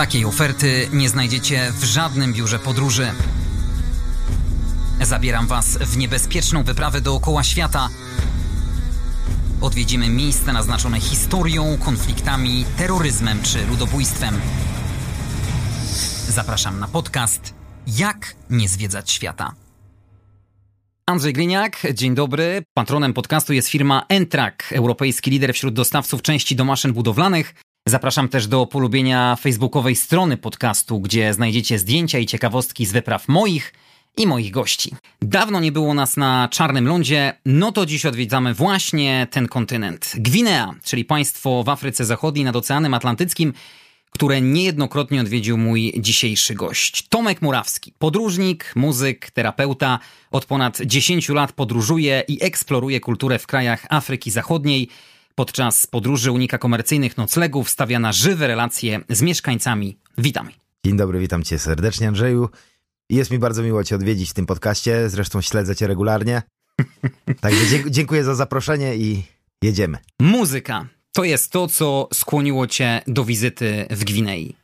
Takiej oferty nie znajdziecie w żadnym biurze podróży. Zabieram Was w niebezpieczną wyprawę dookoła świata. Odwiedzimy miejsca naznaczone historią, konfliktami, terroryzmem czy ludobójstwem. Zapraszam na podcast Jak nie zwiedzać świata. Andrzej Gliniak, dzień dobry. Patronem podcastu jest firma Entrak, europejski lider wśród dostawców części do maszyn budowlanych. Zapraszam też do polubienia facebookowej strony podcastu, gdzie znajdziecie zdjęcia i ciekawostki z wypraw moich i moich gości. Dawno nie było nas na czarnym lądzie, no to dziś odwiedzamy właśnie ten kontynent. Gwinea, czyli państwo w Afryce Zachodniej nad Oceanem Atlantyckim, które niejednokrotnie odwiedził mój dzisiejszy gość. Tomek Murawski, podróżnik, muzyk, terapeuta, od ponad 10 lat podróżuje i eksploruje kulturę w krajach Afryki Zachodniej. Podczas podróży unika komercyjnych noclegów, stawia na żywe relacje z mieszkańcami. Witam. Dzień dobry, witam cię serdecznie Andrzeju. Jest mi bardzo miło cię odwiedzić w tym podcaście, zresztą śledzę cię regularnie. Także dziękuję za zaproszenie i jedziemy. Muzyka to jest to, co skłoniło cię do wizyty w Gwinei.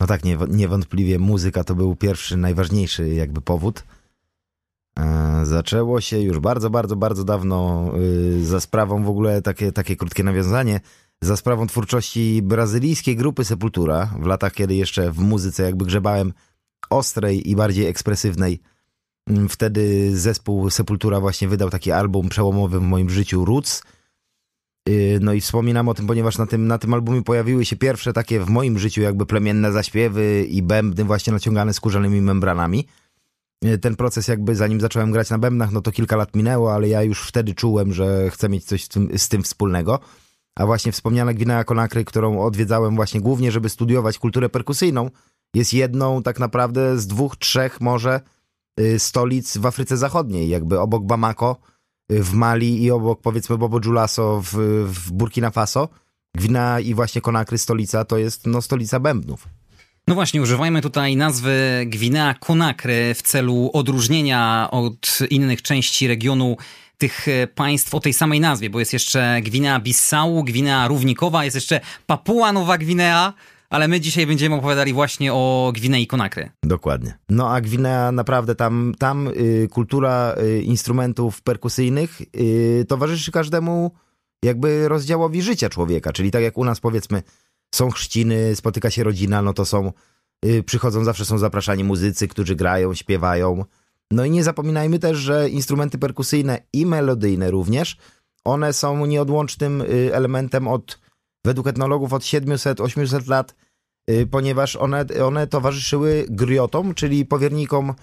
No tak, niewątpliwie muzyka to był pierwszy, najważniejszy jakby powód. E, zaczęło się już bardzo, bardzo, bardzo dawno y, za sprawą w ogóle takie, takie krótkie nawiązanie, za sprawą twórczości brazylijskiej grupy Sepultura w latach, kiedy jeszcze w muzyce jakby grzebałem ostrej i bardziej ekspresywnej. Mm, wtedy zespół Sepultura właśnie wydał taki album przełomowy w moim życiu, Roots. Y, no i wspominam o tym, ponieważ na tym, na tym albumie pojawiły się pierwsze takie w moim życiu jakby plemienne zaśpiewy i bębny właśnie naciągane skórzanymi membranami. Y, ten proces jakby zanim zacząłem grać na bębnach, no to kilka lat minęło, ale ja już wtedy czułem, że chcę mieć coś z tym, z tym wspólnego. A właśnie wspomniana Gwinea Konakry, którą odwiedzałem właśnie głównie, żeby studiować kulturę perkusyjną, jest jedną tak naprawdę z dwóch, trzech może y, stolic w Afryce Zachodniej, jakby obok Bamako w Mali i obok powiedzmy Bobo Djulaso w, w Burkina Faso. Gwina i właśnie Konakry, stolica, to jest no, stolica bębnów. No właśnie, używajmy tutaj nazwy Gwinea Konakry w celu odróżnienia od innych części regionu tych e, państw o tej samej nazwie, bo jest jeszcze Gwinea Bissau, Gwinea Równikowa, jest jeszcze Papua Nowa Gwinea, ale my dzisiaj będziemy opowiadali właśnie o Gwinei Konakry. Dokładnie. No a Gwinea naprawdę tam, tam y, kultura y, instrumentów perkusyjnych y, towarzyszy każdemu jakby rozdziałowi życia człowieka, czyli tak jak u nas powiedzmy są chrzciny, spotyka się rodzina, no to są, y, przychodzą, zawsze są zapraszani muzycy, którzy grają, śpiewają. No i nie zapominajmy też, że instrumenty perkusyjne i melodyjne również, one są nieodłącznym y, elementem od, według etnologów od 700-800 lat, y, ponieważ one, one towarzyszyły griotom, czyli powiernikom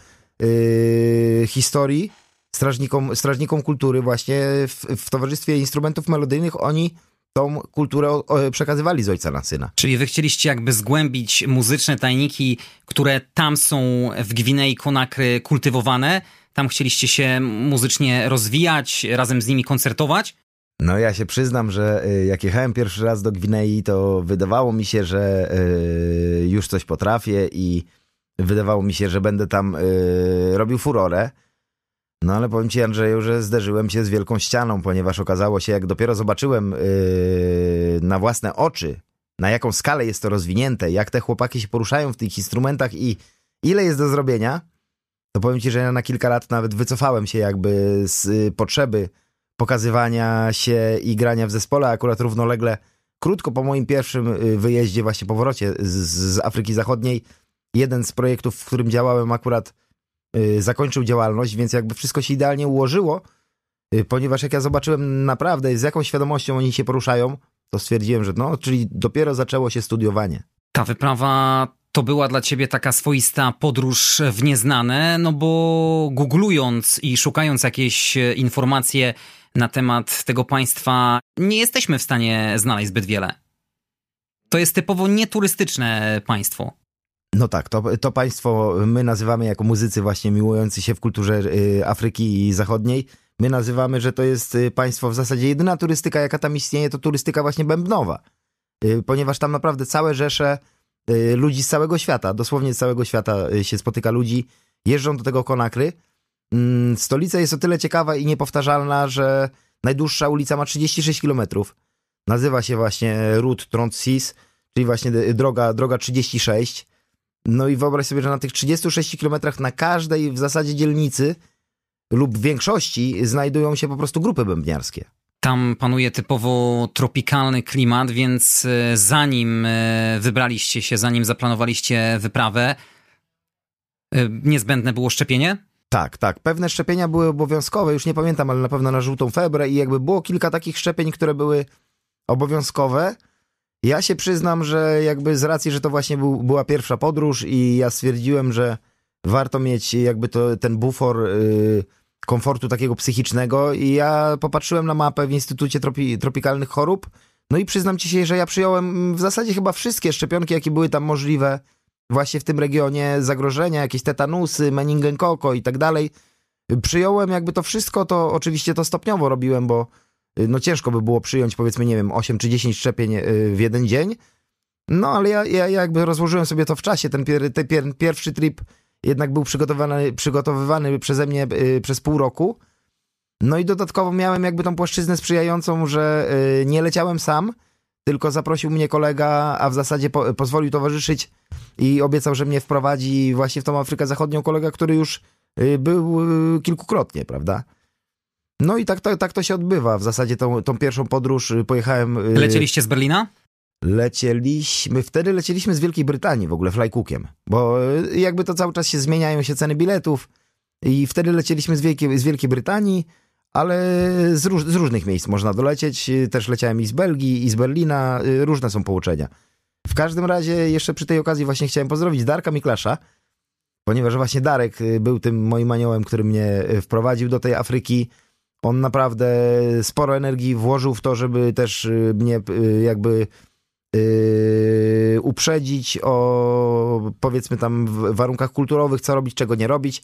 yy, historii, strażnikom, strażnikom kultury właśnie w, w towarzystwie instrumentów melodyjnych oni tą kulturę przekazywali z ojca na syna. Czyli wy chcieliście jakby zgłębić muzyczne tajniki, które tam są w Gwinei Konakry kultywowane? Tam chcieliście się muzycznie rozwijać, razem z nimi koncertować? No ja się przyznam, że y, jak jechałem pierwszy raz do Gwinei, to wydawało mi się, że y, już coś potrafię i wydawało mi się, że będę tam y, robił furorę. No ale powiem ci Andrzeju, że zderzyłem się z wielką ścianą, ponieważ okazało się, jak dopiero zobaczyłem yy, na własne oczy, na jaką skalę jest to rozwinięte, jak te chłopaki się poruszają w tych instrumentach i ile jest do zrobienia, to powiem ci, że ja na kilka lat nawet wycofałem się jakby z y, potrzeby pokazywania się i grania w zespole, akurat równolegle, krótko po moim pierwszym y, wyjeździe, właśnie powrocie z, z Afryki Zachodniej, jeden z projektów, w którym działałem akurat zakończył działalność, więc jakby wszystko się idealnie ułożyło, y, ponieważ jak ja zobaczyłem naprawdę z jaką świadomością oni się poruszają, to stwierdziłem, że no, czyli dopiero zaczęło się studiowanie. Ta wyprawa to była dla ciebie taka swoista podróż w nieznane, no bo googlując i szukając jakieś e, informacje na temat tego państwa, nie jesteśmy w stanie znaleźć zbyt wiele. To jest typowo nieturystyczne państwo. No tak, to, to państwo my nazywamy jako muzycy właśnie miłujący się w kulturze y, Afryki Zachodniej, my nazywamy, że to jest y, państwo w zasadzie jedyna turystyka, jaka tam istnieje, to turystyka właśnie bębnowa. Y, ponieważ tam naprawdę całe rzesze ludzi z całego świata, dosłownie z całego świata się spotyka ludzi, jeżdżą do tego Konakry. Mm, stolica jest o tyle ciekawa i niepowtarzalna, że najdłuższa ulica ma 36 kilometrów. Nazywa się właśnie Route 36, czyli właśnie droga, droga 36. No i wyobraź sobie, że na tych 36 kilometrach na każdej w zasadzie dzielnicy lub większości znajdują się po prostu grupy bębniarskie. Tam panuje typowo tropikalny klimat, więc e, zanim e, wybraliście się, zanim zaplanowaliście wyprawę, e, niezbędne było szczepienie? Tak, tak. Pewne szczepienia były obowiązkowe, już nie pamiętam, ale na pewno na żółtą febrę i jakby było kilka takich szczepień, które były obowiązkowe. Ja się przyznam, że jakby z racji, że to właśnie był, była pierwsza podróż i ja stwierdziłem, że warto mieć jakby to, ten bufor yy, komfortu takiego psychicznego i ja popatrzyłem na mapę w Instytucie Tropi, Tropikalnych Chorób no i przyznam ci się, że ja przyjąłem w zasadzie chyba wszystkie szczepionki, jakie były tam możliwe właśnie w tym regionie zagrożenia, jakieś tetanusy, meningokoko i tak dalej. Przyjąłem jakby to wszystko, to oczywiście to stopniowo robiłem, bo y, no ciężko by było przyjąć powiedzmy, nie wiem, 8 czy 10 szczepień y, w jeden dzień. No ale ja, ja jakby rozłożyłem sobie to w czasie. Ten, pier, ten pier, pierwszy trip jednak był przygotowywany, przygotowywany przeze mnie y, przez pół roku. No i dodatkowo miałem jakby tą płaszczyznę sprzyjającą, że nie leciałem sam, tylko zaprosił mnie kolega, a w zasadzie po, pozwolił towarzyszyć i obiecał, że mnie wprowadzi właśnie w tą Afrykę Zachodnią kolega, który już y, był y, kilkukrotnie, prawda? No i tak to, tak to się odbywa. W zasadzie tą, tą pierwszą podróż y, pojechałem... Lecieliście z Berlina? Lecieliśmy, wtedy lecieliśmy z Wielkiej Brytanii w ogóle flycookiem, bo jakby to cały czas się zmieniają się ceny biletów i wtedy lecieliśmy z Wielkiej, z Wielkiej Brytanii, ale z, róż, z różnych miejsc można dolecieć. Też leciałem i z Belgii, i z Berlina, różne są połączenia. W każdym razie jeszcze przy tej okazji właśnie chciałem pozdrowić Darka Miklasza, ponieważ właśnie Darek y, był tym moim aniołem, który mnie y, wprowadził do tej Afryki. On naprawdę sporo energii włożył w to, żeby też y, mnie jakby yy, uprzedzić o powiedzmy tam warunkach kulturowych, co robić, czego nie robić.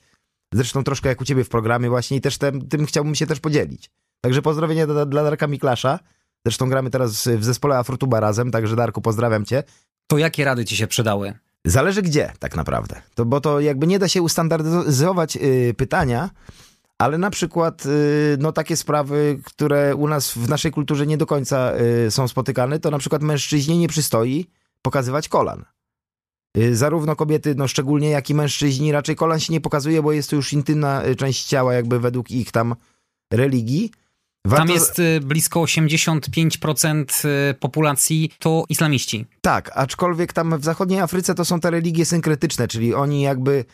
Zresztą troszkę jak u ciebie w programie właśnie i też tem, tym chciałbym się też podzielić. Także pozdrowienia dla, dla Darka Miklasza. Zresztą gramy teraz w zespole Afrotuba razem, także Darku, pozdrawiam cię. To jakie rady ci się przydały? Zależy gdzie, tak naprawdę. To, bo to jakby nie da się ustandaryzować yy, pytania, ale na przykład yy, no takie sprawy, które u nas w naszej kulturze nie do końca yy, są spotykane, to na przykład mężczyźnie nie przystoi pokazywać kolan. Y, zarówno kobiety, no szczególnie jak i mężczyźni, raczej kolan się nie pokazuje, bo jest to już intymna y, część ciała, jakby według ich tam religii. Warto... Tam jest y, blisko 85% y, populacji to islamiści. Tak, aczkolwiek tam w zachodniej Afryce to są te religie synkretyczne, czyli oni jakby y,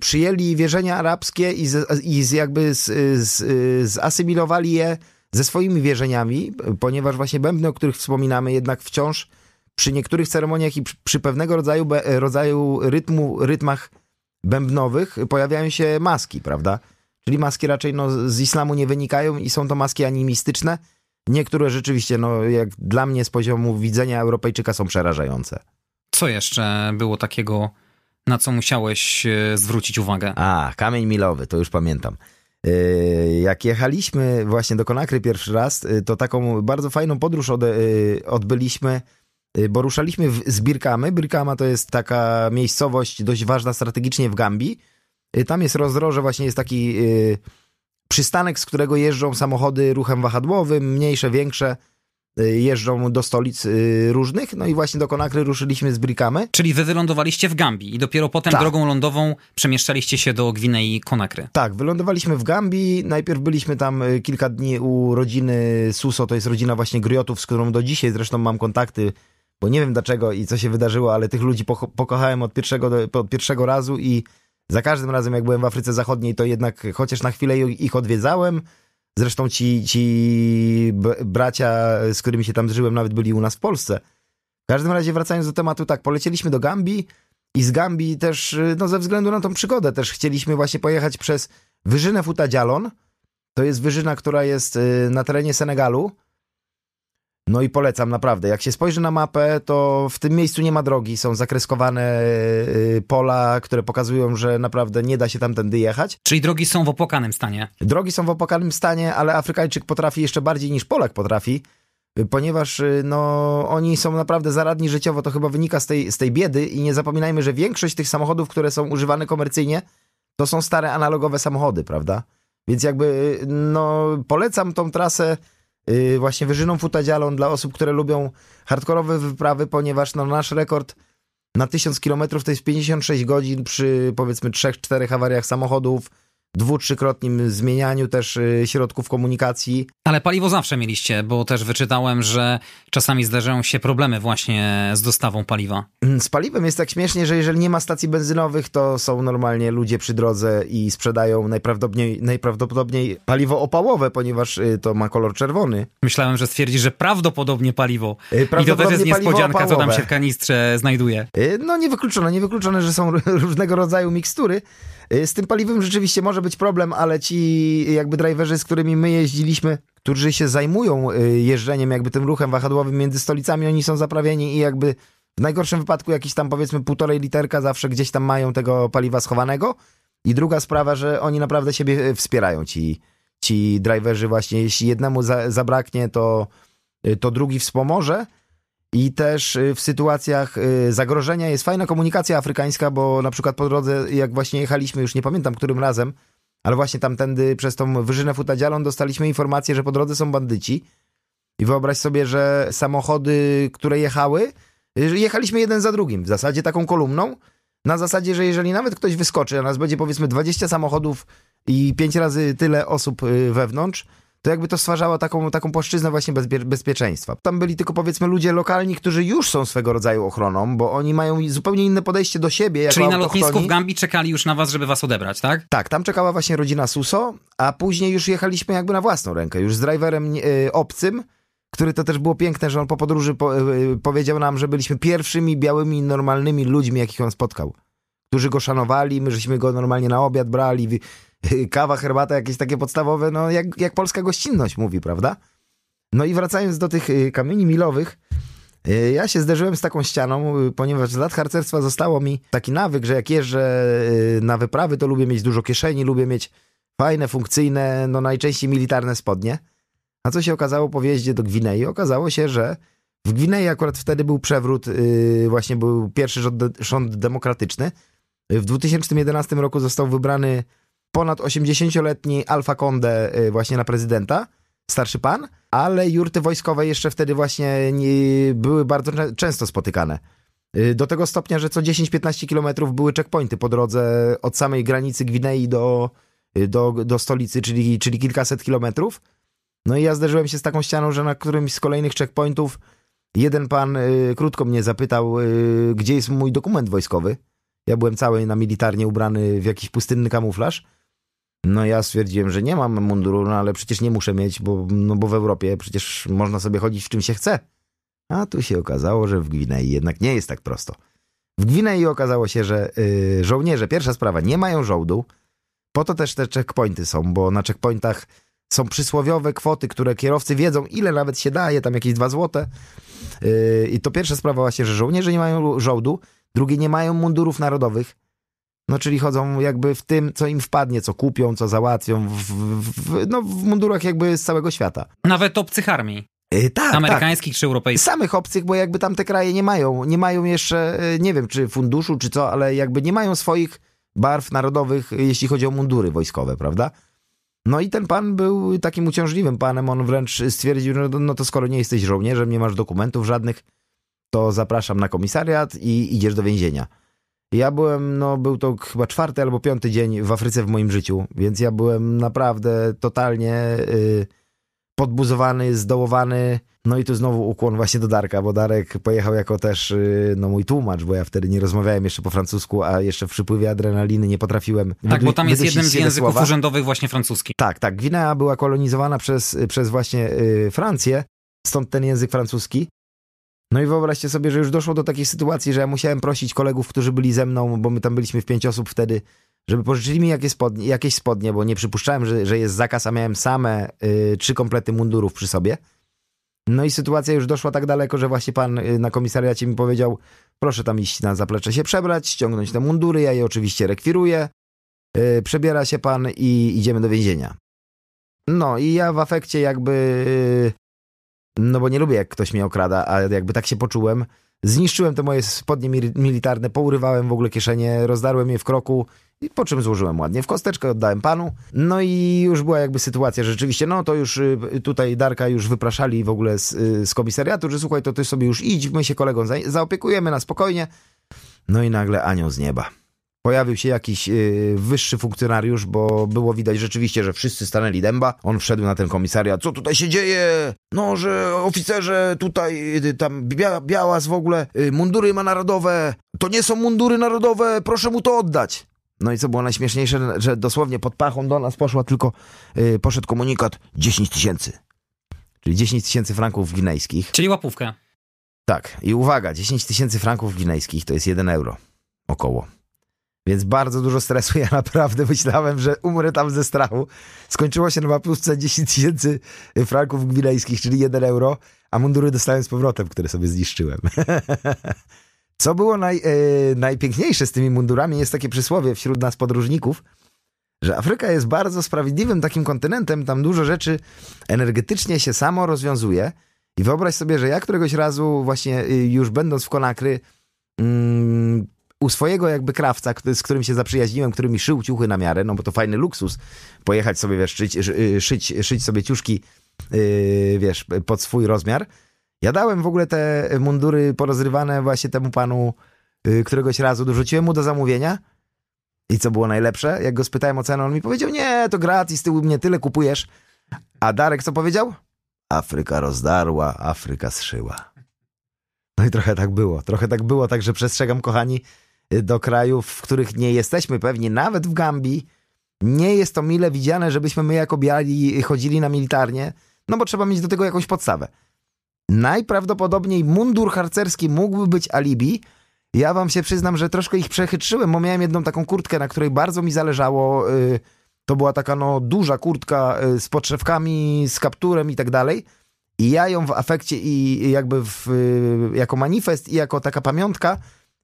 przyjęli wierzenia arabskie i, z, i z jakby z, z, zasymilowali je ze swoimi wierzeniami, ponieważ właśnie bębny, o których wspominamy, jednak wciąż przy niektórych ceremoniach i przy, przy pewnego rodzaju, rodzaju rytmu, rytmach bębnowych pojawiają się maski, prawda? Czyli maski raczej no, z islamu nie wynikają i są to maski animistyczne. Niektóre rzeczywiście, no, jak dla mnie z poziomu widzenia Europejczyka są przerażające. Co jeszcze było takiego, na co musiałeś e, zwrócić uwagę? A, kamień milowy, to już pamiętam. E, jak jechaliśmy właśnie do Konakry pierwszy raz, e, to taką bardzo fajną podróż odbyliśmy, bo ruszaliśmy z Birkamy. Birkama to jest taka miejscowość dość ważna strategicznie w Gambii, tam jest rozdroże, właśnie jest taki przystanek, z którego jeżdżą samochody ruchem wahadłowym, mniejsze, większe jeżdżą do stolic różnych, no i właśnie do Konakry ruszyliśmy z Brikamy. Czyli wy wylądowaliście w Gambii i dopiero potem tak. drogą lądową przemieszczaliście się do Gwinei Konakry. Tak, wylądowaliśmy w Gambii, najpierw byliśmy tam kilka dni u rodziny Suso, to jest rodzina właśnie Griotów, z którą do dzisiaj zresztą mam kontakty, bo nie wiem dlaczego i co się wydarzyło, ale tych ludzi pokochałem od pierwszego, od pierwszego razu i za każdym razem, jak byłem w Afryce Zachodniej, to jednak chociaż na chwilę ich odwiedzałem. Zresztą ci, ci bracia, z którymi się tam żyłem, nawet byli u nas w Polsce. W każdym razie, wracając do tematu, tak, polecieliśmy do Gambii i z Gambii też, no ze względu na tą przygodę, też chcieliśmy właśnie pojechać przez wyżynę Futa Djalon. To jest wyżyna, która jest y, na terenie Senegalu. No i polecam naprawdę. Jak się spojrzy na mapę, to w tym miejscu nie ma drogi. Są zakreskowane y, pola, które pokazują, że naprawdę nie da się tamtędy jechać. Czyli drogi są w opłakanym stanie. Drogi są w opłakanym stanie, ale Afrykańczyk potrafi jeszcze bardziej niż Polak potrafi, y, ponieważ y, no, oni są naprawdę zaradni życiowo. To chyba wynika z tej, z tej biedy i nie zapominajmy, że większość tych samochodów, które są używane komercyjnie, to są stare analogowe samochody, prawda? Więc jakby no, polecam tą trasę y, właśnie wyżyną futadzialą dla osób, które lubią hardkorowe wyprawy, ponieważ no, nasz rekord na 1000 km to jest 56 godzin przy powiedzmy 3-4 awariach samochodów, dwu, trzykrotnym zmienianiu też y, środków komunikacji. Ale paliwo zawsze mieliście, bo też wyczytałem, że czasami zdarzają się problemy właśnie z dostawą paliwa. Mm, z paliwem jest tak śmiesznie, że jeżeli nie ma stacji benzynowych, to są normalnie ludzie przy drodze i sprzedają najprawdopodobniej, najprawdopodobniej paliwo opałowe, ponieważ y, to ma kolor czerwony. Myślałem, że stwierdzi, że prawdopodobnie paliwo. Prawdopodobnie I to też jest niespodzianka, co tam się w kanistrze znajduje. No niewykluczone, niewykluczone, że są różnego rodzaju mikstury. Y, z tym paliwem rzeczywiście może być problem, ale ci jakby driverzy, z którymi my jeździliśmy, którzy się zajmują y, jeżdżeniem, jakby tym ruchem wahadłowym między stolicami, oni są zaprawieni i jakby w najgorszym wypadku jakiś tam powiedzmy półtorej literka zawsze gdzieś tam mają tego paliwa schowanego. I druga sprawa, że oni naprawdę siebie y, wspierają, ci, ci driverzy właśnie. Jeśli jednemu za, zabraknie, to, to drugi wspomoże. I też y, w sytuacjach y, zagrożenia jest fajna komunikacja afrykańska, bo na przykład po drodze, jak właśnie jechaliśmy, już nie pamiętam którym razem, ale właśnie tamtędy przez tą wyżynę Futadzialon dostaliśmy informację, że po drodze są bandyci. I wyobraź sobie, że samochody, które jechały, y, jechaliśmy jeden za drugim, w zasadzie taką kolumną, na zasadzie, że jeżeli nawet ktoś wyskoczy, a nas będzie powiedzmy 20 samochodów i 5 razy tyle osób wewnątrz, to jakby to stwarzało taką, taką płaszczyznę właśnie bezpie bezpieczeństwa. Tam byli tylko powiedzmy ludzie lokalni, którzy już są swego rodzaju ochroną, bo oni mają zupełnie inne podejście do siebie. Czyli na lotnisku w Gambii czekali już na was, żeby was odebrać, tak? Tak, tam czekała właśnie rodzina Suso, a później już jechaliśmy jakby na własną rękę, już z driverem yy, obcym, który to też było piękne, że on po podróży po, yy, powiedział nam, że byliśmy pierwszymi białymi, normalnymi ludźmi, jakich on spotkał. Którzy go szanowali, my żeśmy go normalnie na obiad brali, kawa, herbata, jakieś takie podstawowe, no jak, jak polska gościnność mówi, prawda? No i wracając do tych y, kamieni milowych, y, ja się zderzyłem z taką ścianą, y, ponieważ z lat harcerstwa zostało mi taki nawyk, że jak jeżdżę na wyprawy, to lubię mieć dużo kieszeni, lubię mieć fajne, funkcyjne, no najczęściej militarne spodnie. A co się okazało po wjeździe do Gwinei? Okazało się, że w Gwinei akurat wtedy był przewrót, właśnie był pierwszy rząd, rząd demokratyczny. W 2011 roku został wybrany ponad 80-letni Alfa Conde właśnie na prezydenta, starszy pan, ale jurty wojskowe jeszcze wtedy właśnie nie, były bardzo często spotykane. Y, do tego stopnia, że co 10-15 kilometrów były checkpointy po drodze od samej granicy Gwinei do, y, do, do stolicy, czyli, czyli kilkaset kilometrów. No i ja zderzyłem się z taką ścianą, że na którymś z kolejnych checkpointów jeden pan y, krótko mnie zapytał, y, gdzie jest mój dokument wojskowy. Ja byłem cały na militarnie ubrany w jakiś pustynny kamuflaż. No ja stwierdziłem, że nie mam munduru, no ale przecież nie muszę mieć, bo, no bo w Europie przecież można sobie chodzić w czym się chce. A tu się okazało, że w Gwinei jednak nie jest tak prosto. W Gwinei okazało się, że yy, żołnierze, pierwsza sprawa, nie mają żołdu. Po to też te checkpointy są, bo na checkpointach są przysłowiowe kwoty, które kierowcy wiedzą, ile nawet się daje, tam jakieś dwa złote. Yy, I to pierwsza sprawa właśnie, że żołnierze nie mają żołdu. Drugie, nie mają mundurów narodowych. No, czyli chodzą jakby w tym, co im wpadnie, co kupią, co załatwią, w, w, no, w mundurach jakby z całego świata. Nawet obcych armii. Yy, tak, Amerykańskich tak. czy europejskich? Samych obcych, bo jakby tamte kraje nie mają, nie mają jeszcze, e, nie wiem, czy funduszu, czy co, ale jakby nie mają swoich barw narodowych, jeśli chodzi o mundury wojskowe, prawda? No i ten pan był takim uciążliwym panem, on wręcz stwierdził, że no to skoro nie jesteś żołnierzem, nie masz dokumentów żadnych, to zapraszam na komisariat i idziesz do więzienia. Ja byłem, no był to chyba czwarty albo piąty dzień w Afryce w moim życiu, więc ja byłem naprawdę totalnie y, podbuzowany, zdołowany. No i tu znowu ukłon właśnie do Darka, bo Darek pojechał jako też y, no mój tłumacz, bo ja wtedy nie rozmawiałem jeszcze po francusku, a jeszcze w przypływie adrenaliny nie potrafiłem Tak, bo tam jest jednym z języków słowa. urzędowych właśnie francuski. Tak, tak. Gwinea była kolonizowana przez, przez właśnie y, Francję, stąd ten język francuski. No i wyobraźcie sobie, że już doszło do takiej sytuacji, że ja musiałem prosić kolegów, którzy byli ze mną, bo my tam byliśmy w pięć osób wtedy, żeby pożyczyli mi jakieś spodnie, jakieś spodnie bo nie przypuszczałem, że, że jest zakaz, a miałem same y, trzy komplety mundurów przy sobie. No i sytuacja już doszła tak daleko, że właśnie pan y, na komisariacie mi powiedział, proszę tam iść na zaplecze się przebrać, ściągnąć te mundury, ja je oczywiście rekwiruję, y, przebiera się pan i idziemy do więzienia. No i ja w afekcie jakby no bo nie lubię, jak ktoś mnie okrada, a jakby tak się poczułem, Zniszczyłem te moje spodnie militarne, pourywałem w ogóle kieszenie, rozdarłem je w kroku, i po czym złożyłem ładnie w kosteczkę, oddałem panu. No i już była jakby sytuacja, rzeczywiście, no to już y, tutaj Darka już wypraszali w ogóle z, y, z komisariatu, że słuchaj, to ty sobie już idź, my się kolegą za, zaopiekujemy na spokojnie. No i nagle anioł z nieba. Pojawił się jakiś yy, wyższy funkcjonariusz, bo było widać rzeczywiście, że wszyscy stanęli dęba. On wszedł na ten komisariat. Co tutaj się dzieje? No, że oficerze tutaj, yy, tam bia białas w ogóle, yy, mundury ma narodowe. To nie są mundury narodowe, proszę mu to oddać. No i co było najśmieszniejsze, że dosłownie pod pachą do nas poszła tylko, yy, poszedł komunikat 10 tysięcy. Czyli 10 tysięcy franków gwinejskich. Czyli łapówkę. Tak. I uwaga, 10 tysięcy franków gwinejskich to jest 1 euro. Około. Więc bardzo dużo stresu. Ja naprawdę myślałem, że umrę tam ze strachu. Skończyło się na łapówce 10 tysięcy franków gwinejskich, czyli 1 euro, a mundury dostałem z powrotem, które sobie zniszczyłem. Co było naj, e, najpiękniejsze z tymi mundurami, jest takie przysłowie wśród nas podróżników, że Afryka jest bardzo sprawiedliwym takim kontynentem, tam dużo rzeczy energetycznie się samo rozwiązuje. I wyobraź sobie, że ja któregoś razu, właśnie y, już będąc w Konakry, mm, u swojego jakby krawca, z którym się zaprzyjaźniłem, który mi szył ciuchy na miarę, no bo to fajny luksus, pojechać sobie, wiesz, szyć, y, szyć, szyć sobie ciuszki, yy, wiesz, pod swój rozmiar. Ja dałem w ogóle te mundury porozrywane właśnie temu panu yy, któregoś razu, dorzuciłem mu do zamówienia i co było najlepsze, jak go spytałem o cenę, on mi powiedział, nie, to gratis, ty u mnie tyle kupujesz. A Darek co powiedział? Afryka rozdarła, Afryka zszyła. No i trochę tak było. Trochę tak było, także przestrzegam, kochani, do krajów, w których nie jesteśmy pewni, nawet w Gambii. Nie jest to mile widziane, żebyśmy my jako biali chodzili na militarnie, no bo trzeba mieć do tego jakąś podstawę. Najprawdopodobniej mundur harcerski mógłby być alibi. Ja wam się przyznam, że troszkę ich przechytrzyłem, bo miałem jedną taką kurtkę, na której bardzo mi zależało. Yy, to była taka no duża kurtka y, z podszewkami, z kapturem i tak dalej. I ja ją w afekcie i jakby w, y, jako manifest i jako taka pamiątka,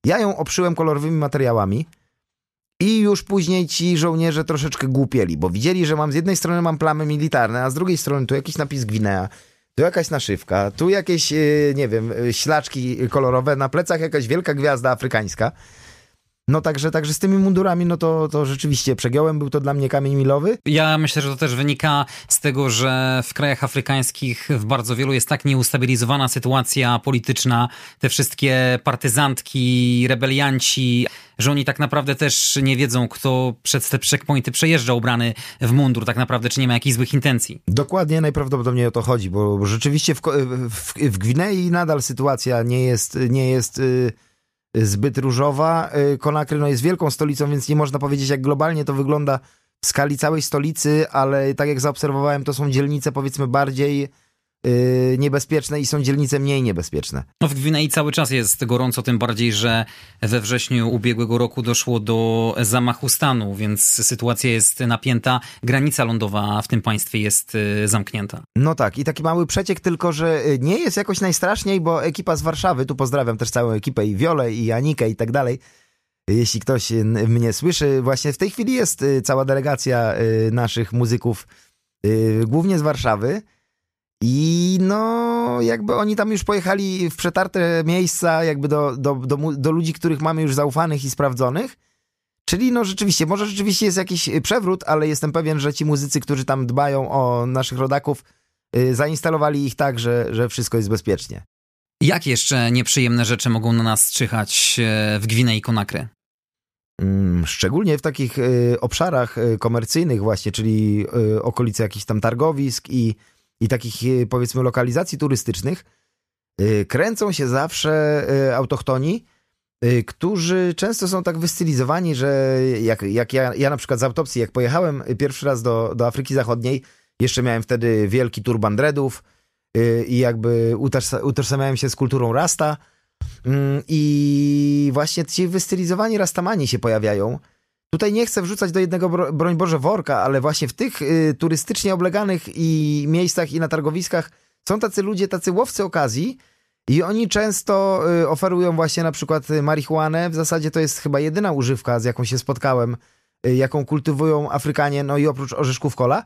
ja ją obszyłem kolorowymi materiałami. I już później ci żołnierze troszeczkę głupieli, bo widzieli, że mam z jednej strony mam plamy militarne, a z drugiej strony tu jakiś napis Gwinea, tu jakaś naszywka, tu jakieś, y, nie wiem, ślaczki kolorowe, na plecach jakaś wielka gwiazda afrykańska. No także, także z tymi mundurami, no to, to rzeczywiście przegiąłem, był to dla mnie kamień milowy. Ja myślę, że to też wynika z tego, że w krajach afrykańskich w bardzo wielu jest tak nieustabilizowana sytuacja polityczna, te wszystkie partyzantki, rebelianci, że oni tak naprawdę też nie wiedzą, kto przez te checkpointy przejeżdża ubrany w mundur, tak naprawdę, czy nie ma jakichś złych intencji. Dokładnie, najprawdopodobniej o to chodzi, bo, rzeczywiście w, w, w Gwinei nadal sytuacja nie jest, nie jest yy zbyt różowa. Konakry y, no, jest wielką stolicą, więc nie można powiedzieć, jak globalnie to wygląda w skali całej stolicy, ale tak jak zaobserwowałem, to są dzielnice powiedzmy bardziej yy, niebezpieczne i są dzielnice mniej niebezpieczne. No w Gwinei cały czas jest gorąco, tym bardziej, że we wrześniu ubiegłego roku doszło do zamachu stanu, więc sytuacja jest napięta. Granica lądowa w tym państwie jest yy, zamknięta. No tak, i taki mały przeciek, tylko że yy, nie jest jakoś najstraszniej, bo ekipa z Warszawy, tu pozdrawiam też całą ekipę i Wiolę i Anikę i tak dalej, jeśli ktoś mnie słyszy, właśnie w tej chwili jest y, cała delegacja y, naszych muzyków, y, głównie z Warszawy. I no, jakby oni tam już pojechali w przetarte miejsca, jakby do, do, do, do ludzi, których mamy już zaufanych i sprawdzonych. Czyli no rzeczywiście, może rzeczywiście jest jakiś przewrót, ale jestem pewien, że ci muzycy, którzy tam dbają o naszych rodaków, yy, zainstalowali ich tak, że, że wszystko jest bezpiecznie. Jak jeszcze nieprzyjemne rzeczy mogą na nas czyhać e, w Gwinei Konakry? Mm, szczególnie w takich y, obszarach y, komercyjnych właśnie, czyli y, okolice jakichś tam targowisk i i takich e, powiedzmy lokalizacji turystycznych e, kręcą się zawsze e, autochtoni, którzy często są tak wystylizowani, że jak, jak ja, ja na przykład z autopsji, jak pojechałem pierwszy raz do, do Afryki Zachodniej, jeszcze miałem wtedy wielki turban dreadów i jakby utożsamiałem się z kulturą rasta mm, i właśnie ci wystylizowani rastamani się pojawiają, Tutaj nie chcę wrzucać do jednego, broń Boże, worka, ale właśnie w tych y, turystycznie obleganych i miejscach i na targowiskach są tacy ludzie, tacy łowcy okazji i oni często y, oferują właśnie na przykład marihuanę. W zasadzie to jest chyba jedyna używka, z jaką się spotkałem, y, jaką kultywują Afrykanie, no i oprócz orzeszków kola.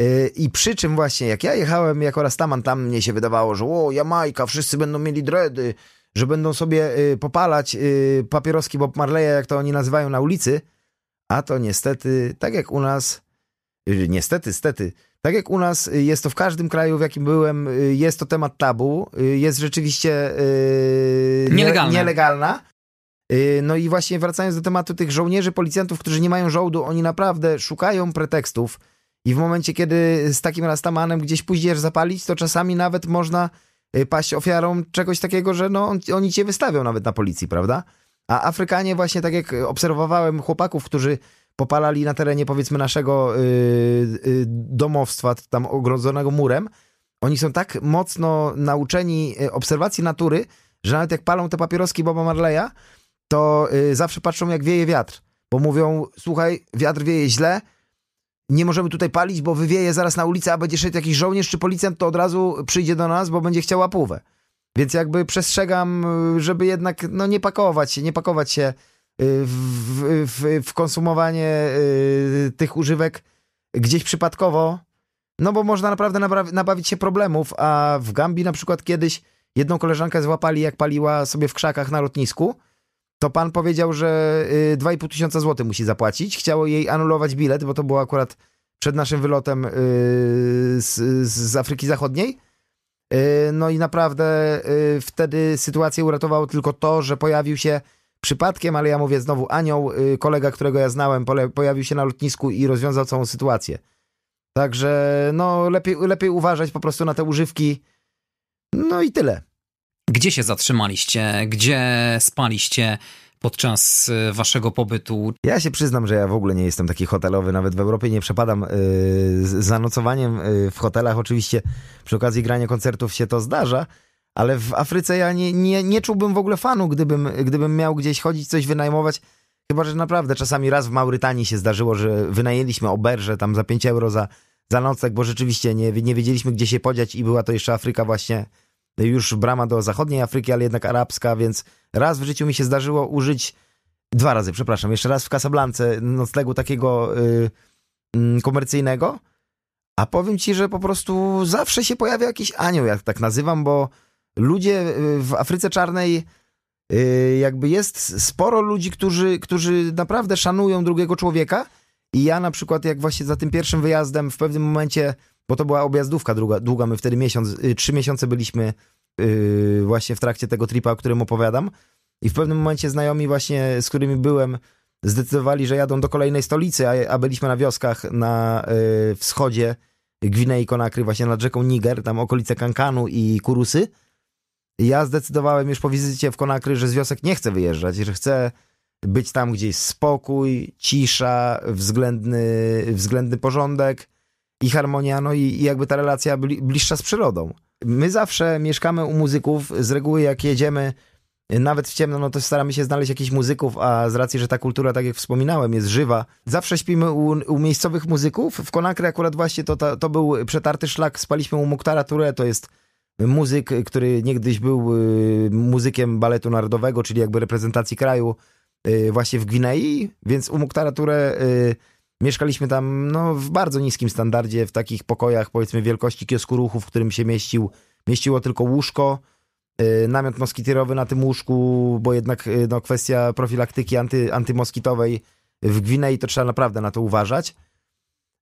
Y, I przy czym właśnie, jak ja jechałem jako Rastaman, tam mnie się wydawało, że o, Jamajka, wszyscy będą mieli dredy, że będą sobie y, popalać y, papieroski Bob Marleya, jak to oni nazywają na ulicy, a to niestety, tak jak u nas, y, niestety, stety, tak jak u nas y, jest to w każdym kraju, w jakim byłem, y, jest to temat tabu, jest rzeczywiście y, Nielegalne. nielegalna. Y, No i właśnie wracając do tematu tych żołnierzy, policjantów, którzy nie mają żołdu, oni naprawdę szukają pretekstów i w momencie, kiedy z takim rastamanem gdzieś pójdziesz zapalić, to czasami nawet można paść ofiarą czegoś takiego, że no, on- oni cię wystawią nawet na policji, prawda? A Afrykanie właśnie tak jak obserwowałem chłopaków, którzy popalali na terenie powiedzmy naszego y, y, domowstwa, tam ogrodzonego murem, oni są tak mocno nauczeni y, obserwacji natury, że nawet jak palą te papieroski Boba Marleya, to y, zawsze patrzą jak wieje wiatr, bo mówią, słuchaj, wiatr wieje źle, nie możemy tutaj palić, bo wywieje zaraz na ulicę, a będzie szedł jakiś żołnierz czy policjant, to od razu przyjdzie do nas, bo będzie chciał łapówę. Więc jakby przestrzegam, y, żeby jednak no, nie pakować się, nie pakować się y, w, w, w konsumowanie y, tych używek gdzieś przypadkowo, no bo można naprawdę nabawić się problemów, a w Gambii na przykład kiedyś jedną koleżankę złapali, jak paliła sobie w krzakach na lotnisku, to pan powiedział, że y, 2,5 tysiąca złotych musi zapłacić. Chciało jej anulować bilet, bo to było akurat przed naszym wylotem y, z, z Afryki Zachodniej. Y, No i naprawdę y, wtedy sytuację uratowało tylko to, że pojawił się przypadkiem, ale ja mówię znowu, anioł, y, kolega, którego ja znałem, pojawił się na lotnisku i rozwiązał całą sytuację. Także no lepiej, lepiej uważać po prostu na te używki. No i tyle. Gdzie się zatrzymaliście? Gdzie spaliście podczas y, waszego pobytu? Ja się przyznam, że ja w ogóle nie jestem taki hotelowy, nawet w Europie nie przepadam z za nocowaniem yy, w hotelach. Oczywiście przy okazji grania koncertów się to zdarza, ale w Afryce ja nie, nie, nie czułbym w ogóle fanu, gdybym, gdybym miał gdzieś chodzić, coś wynajmować. Chyba, że naprawdę czasami raz w Maurytanii się zdarzyło, że wynajęliśmy oberże tam za 5 euro za, za nocleg, bo rzeczywiście nie, nie wiedzieliśmy, gdzie się podziać i była to jeszcze Afryka właśnie, już brama do zachodniej Afryki, ale jednak arabska, więc raz w życiu mi się zdarzyło użyć Dwa razy, przepraszam. Jeszcze raz w Casablance noclegu takiego y, y, komercyjnego. A powiem ci, że po prostu zawsze się pojawia jakiś anioł, jak tak nazywam, bo ludzie y, w Afryce Czarnej y, jakby jest sporo ludzi, którzy, którzy naprawdę szanują drugiego człowieka. I ja na przykład, jak właśnie za tym pierwszym wyjazdem w pewnym momencie, bo to była objazdówka długa, długa my wtedy miesiąc, y, trzy miesiące byliśmy y, właśnie w trakcie tego tripa, o którym opowiadam. I w pewnym momencie znajomi właśnie, z którymi byłem, zdecydowali, że jadą do kolejnej stolicy, a, a byliśmy na wioskach na y, wschodzie Gwinei Konakry, właśnie nad rzeką Niger, tam okolice Kankanu i Kurusy. Ja zdecydowałem już po wizycie w Konakry, że z wiosek nie chcę wyjeżdżać, że chcę być tam gdzieś spokój, cisza, względny, względny porządek i harmonia, no i, i jakby ta relacja bli, bliższa z przyrodą. My zawsze mieszkamy u muzyków, z reguły jak jedziemy nawet w ciemno, no to staramy się znaleźć jakichś muzyków, a z racji, że ta kultura, tak jak wspominałem, jest żywa, zawsze śpimy u, u miejscowych muzyków. W Konakry akurat właśnie to, to, to był przetarty szlak, spaliśmy u Muktara Touré, to jest muzyk, który niegdyś był y, muzykiem baletu narodowego, czyli jakby reprezentacji kraju y, właśnie w Gwinei, więc u Muktara Touré y, mieszkaliśmy tam no, w bardzo niskim standardzie, w takich pokojach powiedzmy wielkości kiosku ruchu, w którym się mieścił, mieściło tylko łóżko, y, namiot moskitierowy na tym łóżku, bo jednak y, no, kwestia profilaktyki anty, antymoskitowej w Gwinei to trzeba naprawdę na to uważać.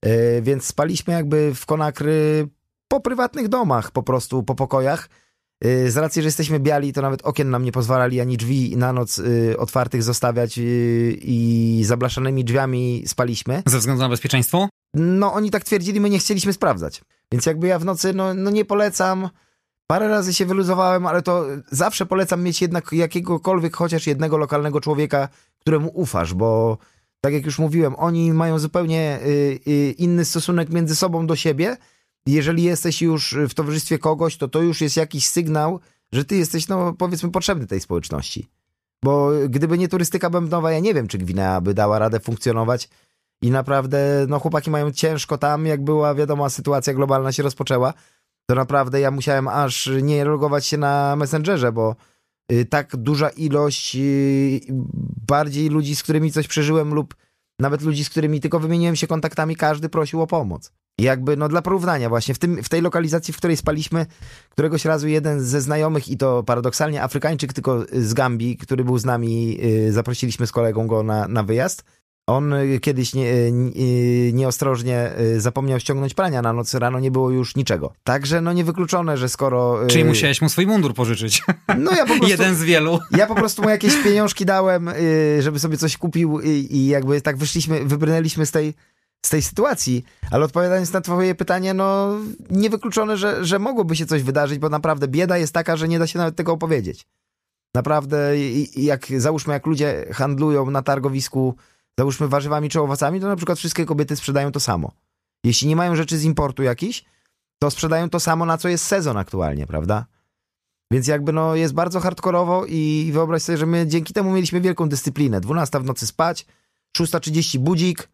Y, Więc spaliśmy jakby w Konakry po prywatnych domach, po prostu po pokojach. Y, Z racji, że jesteśmy biali, to nawet okien nam nie pozwalali ani drzwi na noc y, otwartych zostawiać y, i zablaszanymi drzwiami spaliśmy. Ze względu na bezpieczeństwo? No oni tak twierdzili, my nie chcieliśmy sprawdzać. Więc jakby ja w nocy, no, no nie polecam. Parę razy się wyluzowałem, ale to zawsze polecam mieć jednak jakiegokolwiek, chociaż jednego lokalnego człowieka, któremu ufasz, bo tak jak już mówiłem, oni mają zupełnie inny stosunek między sobą do siebie. Jeżeli jesteś już w towarzystwie kogoś, to to już jest jakiś sygnał, że ty jesteś, no powiedzmy, potrzebny tej społeczności. Bo gdyby nie turystyka bębnowa, ja nie wiem, czy Gwinea by dała radę funkcjonować. I naprawdę, no chłopaki mają ciężko tam, jak była wiadoma sytuacja globalna się rozpoczęła, to naprawdę ja musiałem aż nie logować się na Messengerze, bo y, tak duża ilość y, bardziej ludzi, z którymi coś przeżyłem lub nawet ludzi, z którymi tylko wymieniłem się kontaktami, każdy prosił o pomoc. I jakby, no dla porównania właśnie, w, tym, w tej lokalizacji, w której spaliśmy, któregoś razu jeden ze znajomych, i to paradoksalnie Afrykańczyk, tylko z Gambii, który był z nami, yy, zaprosiliśmy z kolegą go na, na wyjazd, on kiedyś nie, y, y, nieostrożnie zapomniał ściągnąć prania na noc, rano nie było już niczego. Także no niewykluczone, że skoro... Czyli musiałeś mu swój mundur pożyczyć. No ja po prostu... Jeden z wielu. Ja po prostu mu jakieś pieniążki dałem, żeby sobie coś kupił i jakby tak wyszliśmy, wybrnęliśmy z tej, z tej sytuacji. Ale odpowiadając na twoje pytanie, no niewykluczone, że, że mogłoby się coś wydarzyć, bo naprawdę bieda jest taka, że nie da się nawet tego opowiedzieć. Naprawdę, jak załóżmy, jak ludzie handlują na targowisku załóżmy warzywami czy owocami, to na przykład wszystkie kobiety sprzedają to samo. Jeśli nie mają rzeczy z importu jakiś, to sprzedają to samo, na co jest sezon aktualnie, prawda? Więc jakby no jest bardzo hardkorowo i wyobraź sobie, że my dzięki temu mieliśmy wielką dyscyplinę. 12 w nocy spać, 6.30 budzik,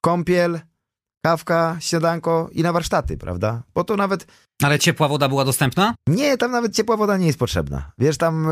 kąpiel, kawka, śniadanko i na warsztaty, prawda? Bo to nawet... Ale ciepła woda była dostępna? Nie, tam nawet ciepła woda nie jest potrzebna. Wiesz, tam...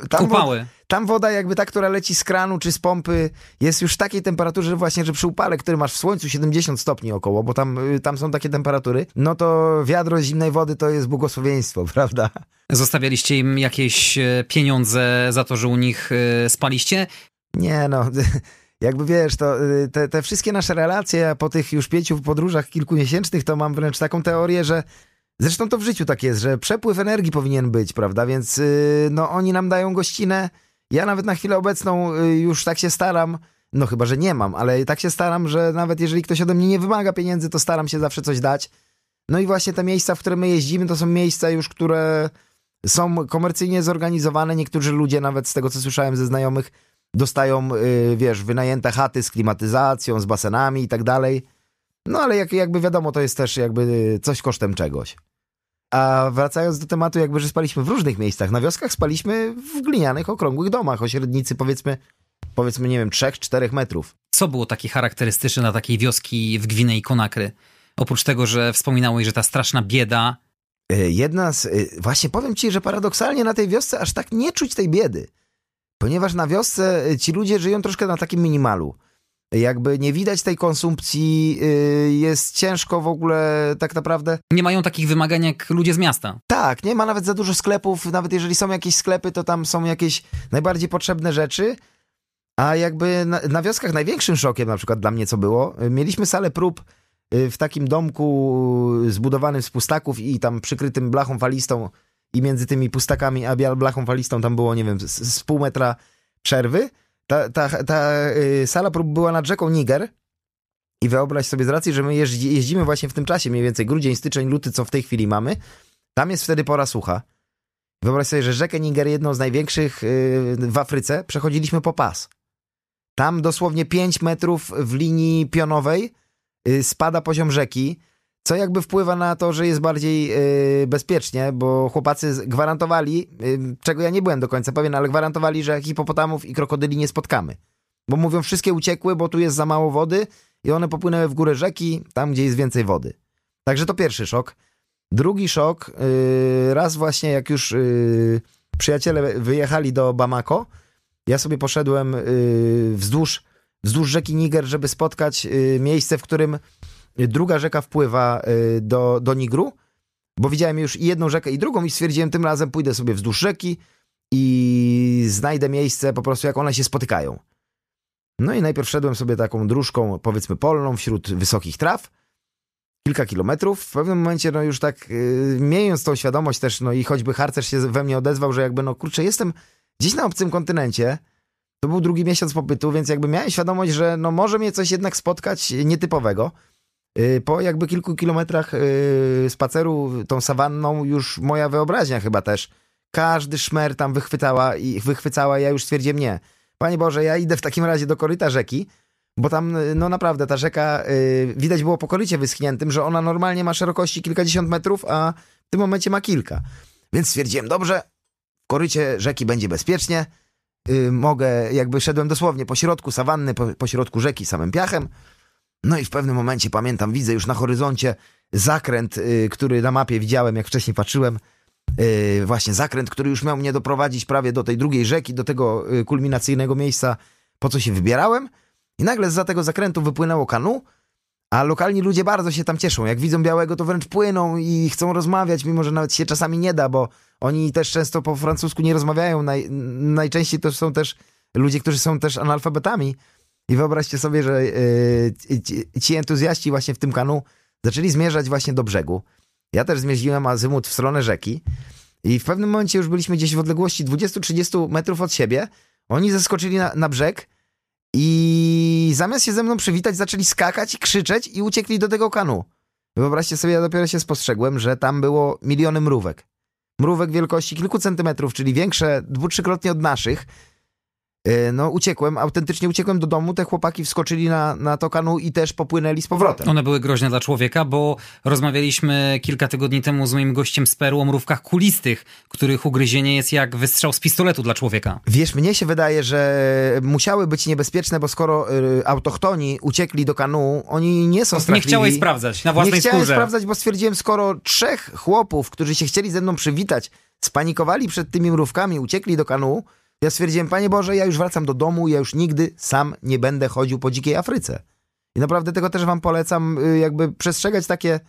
Yy, tam Kupały. Wo tam woda jakby ta, która leci z kranu czy z pompy jest już w takiej temperaturze, że właśnie, że przy upale, który masz w słońcu 70 stopni około, bo tam, yy, tam są takie temperatury, no to wiadro zimnej wody to jest błogosławieństwo, prawda? Zostawialiście im jakieś e, pieniądze za to, że u nich spaliście? Nie, no jakby wiesz, to y, te, te wszystkie nasze relacje po tych już pięciu podróżach kilkumiesięcznych, to mam wręcz taką teorię, że zresztą to w życiu tak jest, że przepływ energii powinien być, prawda? Więc y, no oni nam dają gościnę. Ja nawet na chwilę obecną y, już tak się staram, no chyba, że nie mam, ale tak się staram, że nawet jeżeli ktoś ode mnie nie wymaga pieniędzy, to staram się zawsze coś dać. No i właśnie te miejsca, w które my jeździmy, to są miejsca już, które są komercyjnie zorganizowane. Niektórzy ludzie, nawet z tego co słyszałem ze znajomych, dostają, y, wiesz, wynajęte chaty z klimatyzacją, z basenami i tak dalej. No ale jak, jakby wiadomo, to jest też jakby coś kosztem czegoś. A wracając do tematu, jakby, że spaliśmy w różnych miejscach. Na wioskach spaliśmy w glinianych, okrągłych domach o średnicy powiedzmy, powiedzmy, nie wiem, 3-4 metrów. Co było takie charakterystyczne dla takiej wioski w Gwinei Konakry? Oprócz tego, że wspominałeś, że ta straszna bieda... Y, jedna z... Y, właśnie powiem ci, że paradoksalnie na tej wiosce aż tak nie czuć tej biedy. Ponieważ na wiosce y, ci ludzie żyją troszkę na takim minimalu. Jakby nie widać tej konsumpcji, y, jest ciężko w ogóle tak naprawdę. Nie mają takich wymagań jak ludzie z miasta. Tak, nie ma nawet za dużo sklepów, nawet jeżeli są jakieś sklepy, to tam są jakieś najbardziej potrzebne rzeczy. A jakby na, na wioskach największym szokiem na przykład dla mnie co było, y, mieliśmy salę prób w takim domku zbudowanym z pustaków i tam przykrytym blachą falistą i między tymi pustakami a blachą falistą tam było, nie wiem, z, z pół metra przerwy. Ta, ta, ta y, sala prób była nad rzeką Niger i wyobraź sobie z racji, że my jeździ, jeździmy właśnie w tym czasie, mniej więcej grudzień, styczeń, luty, co w tej chwili mamy, tam jest wtedy pora sucha. Wyobraź sobie, że rzekę Niger, jedną z największych y, w Afryce, przechodziliśmy po pas. Tam dosłownie 5 metrów w linii pionowej y, spada poziom rzeki, co jakby wpływa na to, że jest bardziej yy, bezpiecznie, bo chłopacy gwarantowali, yy, czego ja nie byłem do końca pewien, ale gwarantowali, że hipopotamów i krokodyli nie spotkamy. Bo mówią, wszystkie uciekły, bo tu jest za mało wody i one popłynęły w górę rzeki, tam gdzie jest więcej wody. Także to pierwszy szok. Drugi szok, yy, raz właśnie jak już przyjaciele wyjechali do Bamako, ja sobie poszedłem wzdłuż, wzdłuż rzeki Niger, żeby spotkać miejsce, w którym druga rzeka wpływa y, do, do Nigru, bo widziałem już jedną rzekę i drugą i stwierdziłem, tym razem pójdę sobie wzdłuż rzeki i znajdę miejsce po prostu, jak one się spotykają. No i najpierw szedłem sobie taką dróżką, powiedzmy polną, wśród wysokich traw, kilka kilometrów. W pewnym momencie, no już tak, yy, miejąc tą świadomość też, no i choćby harcerz się we mnie odezwał, że jakby, no kurczę, jestem gdzieś na obcym kontynencie, to był drugi miesiąc pobytu, więc jakby miałem świadomość, że no może mnie coś jednak spotkać nietypowego. Y, po jakby kilku kilometrach y, spaceru tą sawanną już moja wyobraźnia chyba też każdy szmer tam wychwycała i wychwycała ja już stwierdziłem nie. Panie Boże, ja idę w takim razie do koryta rzeki, bo tam y, no naprawdę ta rzeka widać było po korycie wyschniętym, że ona normalnie ma szerokości kilkadziesiąt metrów, a w tym momencie ma kilka. Więc stwierdziłem, dobrze, w korycie rzeki będzie bezpiecznie, mogę, jakby szedłem dosłownie po środku sawanny, po, po środku rzeki samym piachem, no i w pewnym momencie pamiętam, widzę już na horyzoncie zakręt, yy, który na mapie widziałem, jak wcześniej patrzyłem. Yy, właśnie zakręt, który już miał mnie doprowadzić prawie do tej drugiej rzeki, do tego yy, kulminacyjnego miejsca, po co się wybierałem. I nagle za tego zakrętu wypłynęło kanu, a lokalni ludzie bardzo się tam cieszą. Jak widzą białego, to wręcz płyną i chcą rozmawiać, mimo że nawet się czasami nie da, bo oni też często po francusku nie rozmawiają. Naj, najczęściej to są też ludzie, którzy są też analfabetami. I wyobraźcie sobie, że yy, ci, ci entuzjaści właśnie w tym kanu zaczęli zmierzać właśnie do brzegu. Ja też zmierzyłem azymut w stronę rzeki i w pewnym momencie już byliśmy gdzieś w odległości 20-30 metrów od siebie. Oni zeskoczyli na, na brzeg i zamiast się ze mną przywitać, zaczęli skakać i krzyczeć i uciekli do tego kanu. Wyobraźcie sobie, ja dopiero się spostrzegłem, że tam było miliony mrówek. Mrówek wielkości kilku centymetrów, czyli większe dwu, trzykrotnie od naszych, E, no uciekłem, autentycznie uciekłem do domu, te chłopaki wskoczyli na, na to kanu i też popłynęli z powrotem. One były groźne dla człowieka, bo rozmawialiśmy kilka tygodni temu z moim gościem z Peru o mrówkach kulistych, których ugryzienie jest jak wystrzał z pistoletu dla człowieka. Wiesz, mnie się wydaje, że musiały być niebezpieczne, bo skoro y, autochtoni uciekli do kanu, oni nie są straszliwi. Nie chciałeś sprawdzać na własnej Nie chciałem skórze. sprawdzać, bo stwierdziłem, skoro trzech chłopów, którzy się chcieli ze mną przywitać, spanikowali przed tymi mrówkami, uciekli do kanu, ja stwierdziłem, Panie Boże, ja już wracam do domu, ja już nigdy sam nie będę chodził po dzikiej Afryce. I naprawdę tego też wam polecam, y, jakby przestrzegać takie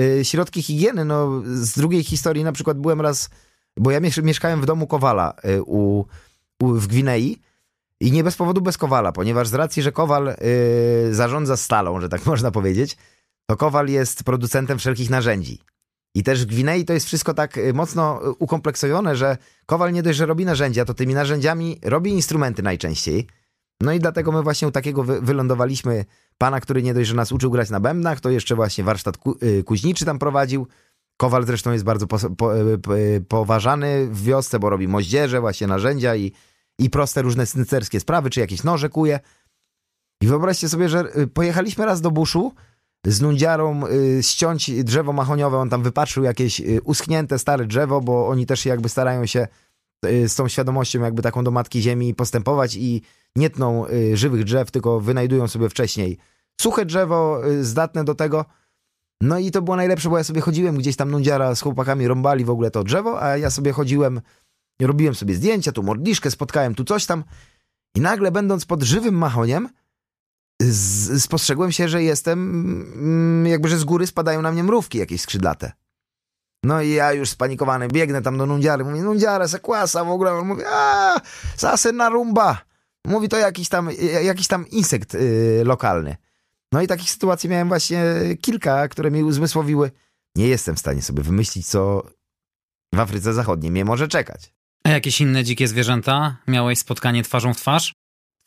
y, środki higieny. No, z drugiej historii na przykład byłem raz, bo ja mieszkałem w domu Kowala y, u, u, w Gwinei i nie bez powodu bez Kowala, ponieważ z racji, że Kowal zarządza stalą, że tak można powiedzieć, to Kowal jest producentem wszelkich narzędzi. I też w Gwinei to jest wszystko tak y, mocno y, ukompleksowane, że Kowal nie dość, że robi narzędzia, to tymi narzędziami robi instrumenty najczęściej. No i dlatego my właśnie u takiego wy wylądowaliśmy pana, który nie dość, że nas uczył grać na bębnach, to jeszcze właśnie warsztat ku y, kuźniczy tam prowadził. Kowal zresztą jest bardzo po po poważany w wiosce, bo robi moździerze, właśnie narzędzia i, i proste różne snycerskie sprawy, czy jakieś noże kuje. I wyobraźcie sobie, że pojechaliśmy raz do buszu, z nundziarą y, ściąć drzewo mahoniowe. On tam wypatrzył jakieś y, uschnięte stare drzewo, bo oni też jakby starają się y, z tą świadomością jakby taką do Matki Ziemi postępować i nie tną y, żywych drzew, tylko wynajdują sobie wcześniej suche drzewo zdatne do tego. No i to było najlepsze, bo ja sobie chodziłem gdzieś tam nundziara z chłopakami rąbali w ogóle to drzewo, a ja sobie chodziłem, robiłem sobie zdjęcia, tu modliszkę, spotkałem tu coś tam i nagle będąc pod żywym mahoniem, spostrzegłem się, że jestem, mm, jakby, że z góry spadają na mnie mrówki jakieś skrzydlate. No i ja już spanikowany biegnę tam do nundziary, mówię, nundziara, sekwasa w ogóle, on mówi, a, sase na rumba. Mówi to jakiś tam, jakiś tam insekt yy, lokalny. No i takich sytuacji miałem właśnie kilka, które mi uzmysłowiły, nie jestem w stanie sobie wymyślić, co w Afryce Zachodniej mnie może czekać. A jakieś inne dzikie zwierzęta? Miałeś spotkanie twarzą w twarz?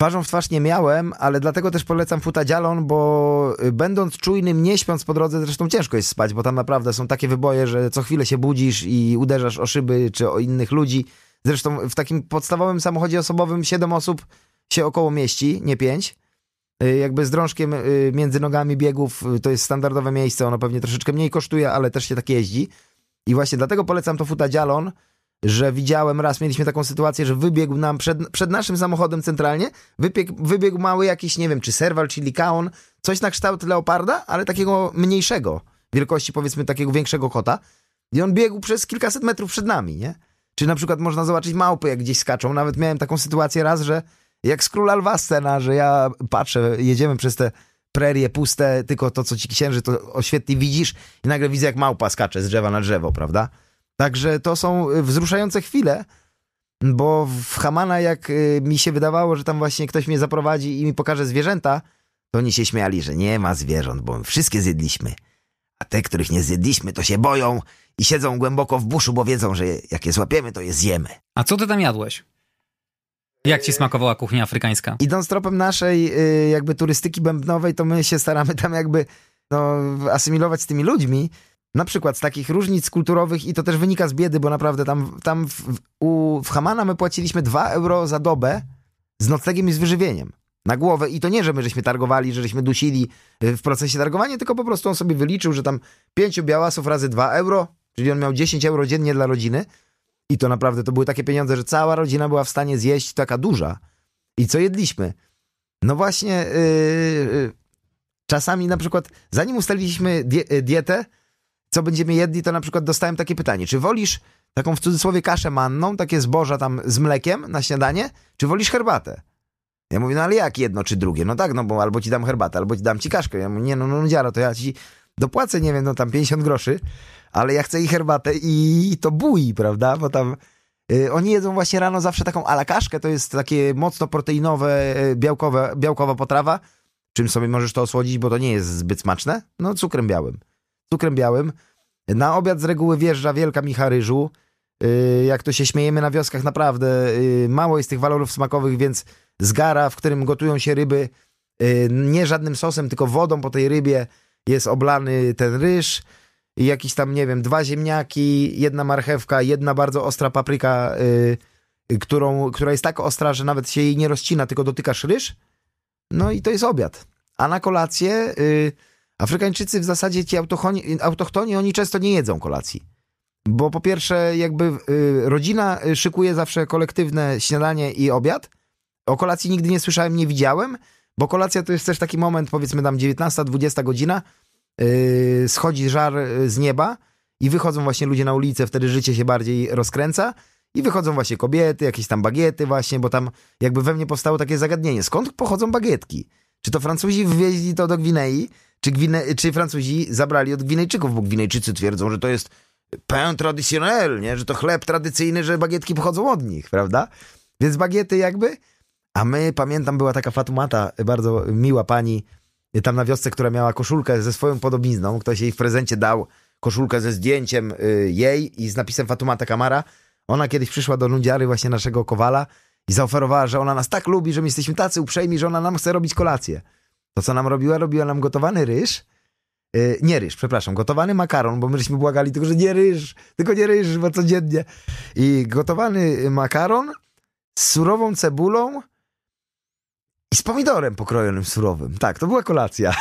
Twarzą w twarz nie miałem, ale dlatego też polecam futadzialon, bo y, będąc czujnym, nie śpiąc po drodze, zresztą ciężko jest spać, bo tam naprawdę są takie wyboje, że co chwilę się budzisz i uderzasz o szyby czy o innych ludzi. Zresztą w takim podstawowym samochodzie osobowym 7 osób się około mieści, nie 5. Y, jakby z drążkiem y, między nogami biegów to jest standardowe miejsce, ono pewnie troszeczkę mniej kosztuje, ale też się tak jeździ. I właśnie dlatego polecam to futadzialon, że widziałem raz, mieliśmy taką sytuację, że wybiegł nam przed, przed naszym samochodem centralnie, wybiegł, mały jakiś, nie wiem, czy serwal, czy likaon, coś na kształt leoparda, ale takiego mniejszego, wielkości powiedzmy takiego większego kota. I on biegł przez kilkaset metrów przed nami, nie? Czy na przykład można zobaczyć małpy, jak gdzieś skaczą. Nawet miałem taką sytuację raz, że jak z Króla Lwa scena, że ja patrzę, jedziemy przez te prerie puste, tylko to, co ci księży, to oświetli widzisz i nagle widzę, jak małpa skacze z drzewa na drzewo, prawda? Także to są y, wzruszające chwile, bo w Hamana, jak y, mi się wydawało, że tam właśnie ktoś mnie zaprowadzi i mi pokaże zwierzęta, to oni się śmiali, że nie ma zwierząt, bo wszystkie zjedliśmy. A te, których nie zjedliśmy, to się boją i siedzą głęboko w buszu, bo wiedzą, że jak je złapiemy, to je zjemy. A co ty tam jadłeś? Jak ci smakowała kuchnia afrykańska? Idąc tropem naszej y, jakby turystyki bębnowej, to my się staramy tam jakby no, asymilować z tymi ludźmi, na przykład z takich różnic kulturowych i to też wynika z biedy, bo naprawdę tam, tam w, u, w Hamana my płaciliśmy 2 euro za dobę z noclegiem i z wyżywieniem. Na głowę i to nie, że my żeśmy targowali, że żeśmy dusili y, w procesie targowania, tylko po prostu on sobie wyliczył, że tam pięciu białasów razy 2 euro, czyli on miał 10 euro dziennie dla rodziny i to naprawdę to były takie pieniądze, że cała rodzina była w stanie zjeść taka duża. I co jedliśmy? No właśnie, yy, czasami na przykład, zanim ustaliliśmy die, dietę, co będziemy jedli, to na przykład dostałem takie pytanie, czy wolisz taką w cudzysłowie kaszę manną, takie zboża tam z mlekiem na śniadanie, czy wolisz herbatę? Ja mówię, no ale jak jedno czy drugie? No tak, no bo albo ci dam herbatę, albo ci dam ci kaszkę. Ja mówię, nie no, no, no dziaro, to ja ci dopłacę, nie wiem, no tam 50 groszy, ale ja chcę i herbatę i to bui, prawda? Bo tam y, oni jedzą właśnie rano zawsze taką alakaszkę, to jest takie mocno proteinowe, y, białkowe, białkowa potrawa, czym sobie możesz to osłodzić, bo to nie jest zbyt smaczne? No cukrem białym. Cukrem białym. Na obiad z reguły wjeżdża wielka micha ryżu. Y, jak to się śmiejemy na wioskach, naprawdę y, mało jest tych walorów smakowych, więc zgara, w którym gotują się ryby, y, nie żadnym sosem, tylko wodą po tej rybie jest oblany ten ryż jakiś tam, nie wiem, dwa ziemniaki, jedna marchewka, jedna bardzo ostra papryka, którą, która jest tak ostra, że nawet się jej nie rozcina, tylko dotykasz ryż. No i to jest obiad. A na kolację Afrykańczycy w zasadzie ci autochtoni, autochtoni oni często nie jedzą kolacji. Bo po pierwsze, jakby y, rodzina szykuje zawsze kolektywne śniadanie i obiad. O kolacji nigdy nie słyszałem, nie widziałem, bo kolacja to jest też taki moment, powiedzmy tam 19-20 godzina, y, schodzi żar z nieba i wychodzą właśnie ludzie na ulicę, wtedy życie się bardziej rozkręca i wychodzą właśnie kobiety, jakieś tam bagiety właśnie, bo tam jakby we mnie powstało takie zagadnienie, skąd pochodzą bagietki? Czy to Francuzi wywieźli to do Gwinei, czy, Gwine, czy Francuzi zabrali od Gwinejczyków, bo Gwinejczycy twierdzą, że to jest pain traditionnel, nie? że to chleb tradycyjny, że bagietki pochodzą od nich, prawda? Więc bagiety jakby, a my, pamiętam, była taka Fatumata, bardzo miła pani tam na wiosce, która miała koszulkę ze swoją podobizną, ktoś jej w prezencie dał koszulkę ze zdjęciem y, jej i z napisem Fatumata Kamara. Ona kiedyś przyszła do nudziary właśnie naszego Kowala i zaoferowała, że ona nas tak lubi, że my jesteśmy tacy uprzejmi, że ona nam chce robić kolację. To, co nam robiła, robiła nam gotowany ryż, yy, nie ryż, przepraszam, gotowany makaron, bo myśmy błagali tylko, że nie ryż, tylko nie ryż, bo codziennie. I gotowany makaron z surową cebulą i z pomidorem pokrojonym surowym. Tak, to była kolacja.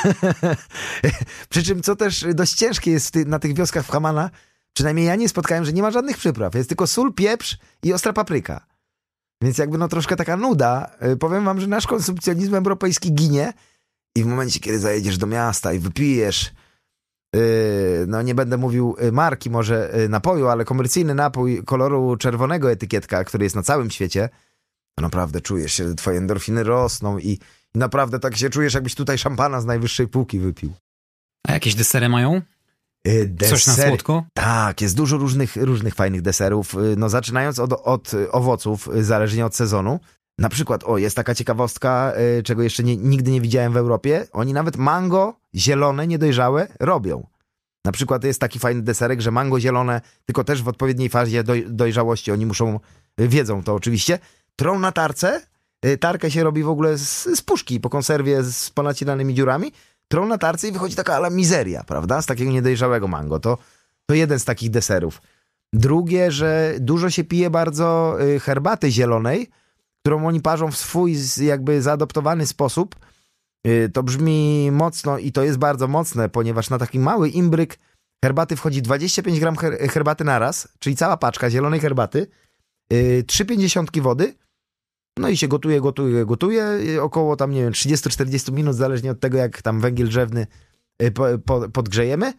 Przy czym, co też dość ciężkie jest na tych wioskach w Hamana, przynajmniej ja nie spotkałem, że nie ma żadnych przypraw. Jest tylko sól, pieprz i ostra papryka. Więc jakby no troszkę taka nuda. Y, powiem wam, że nasz konsumpcjonizm europejski ginie i w momencie, kiedy zajedziesz do miasta i wypijesz yy, no nie będę mówił y, marki może yy, napoju, ale komercyjny napój koloru czerwonego etykietka, który jest na całym świecie, to naprawdę czujesz się, twoje endorfiny rosną i, i naprawdę tak się czujesz, jakbyś tutaj szampana z najwyższej półki wypił. A jakieś desery mają? Deser... Coś na słodko? Tak, jest dużo różnych, różnych fajnych deserów. No zaczynając od, od owoców, zależnie od sezonu. Na przykład, o, jest taka ciekawostka, yy, czego jeszcze nie, nigdy nie widziałem w Europie. Oni nawet mango zielone, niedojrzałe robią. Na przykład jest taki fajny deserek, że mango zielone, tylko też w odpowiedniej fazie doj, dojrzałości, oni muszą, wiedzą to oczywiście, trą na tarce, yy, tarkę się robi w ogóle z, z puszki po konserwie z ponacinanymi dziurami, trą na tarce i wychodzi taka ala mizeria, prawda, z takiego niedojrzałego mango. To, to jeden z takich deserów. Drugie, że dużo się pije bardzo yy, herbaty zielonej, którą oni parzą w swój jakby zaadoptowany sposób, y, to brzmi mocno i to jest bardzo mocne, ponieważ na taki mały imbryk herbaty wchodzi 25 gram her herbaty na raz, czyli cała paczka zielonej herbaty, 3,50 y, wody, no i się gotuje, gotuje, gotuje, y, około tam, nie wiem, 30-40 minut, zależnie od tego, jak tam węgiel drzewny po, po, podgrzejemy.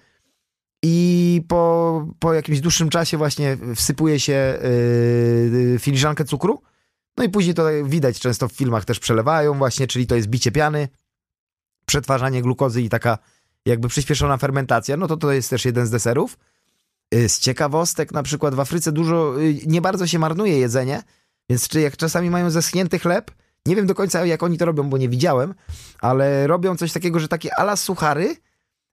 I po, po jakimś dłuższym czasie właśnie wsypuje się filiżankę cukru, no i później to widać często w filmach też przelewają właśnie, czyli to jest bicie piany, przetwarzanie glukozy i taka jakby przyspieszona fermentacja, no to to jest też jeden z deserów. Y, z ciekawostek na przykład w Afryce dużo, y, nie bardzo się marnuje jedzenie, więc czy jak czasami mają zeschnięty chleb, nie wiem do końca jak oni to robią, bo nie widziałem, ale robią coś takiego, że takie ala suchary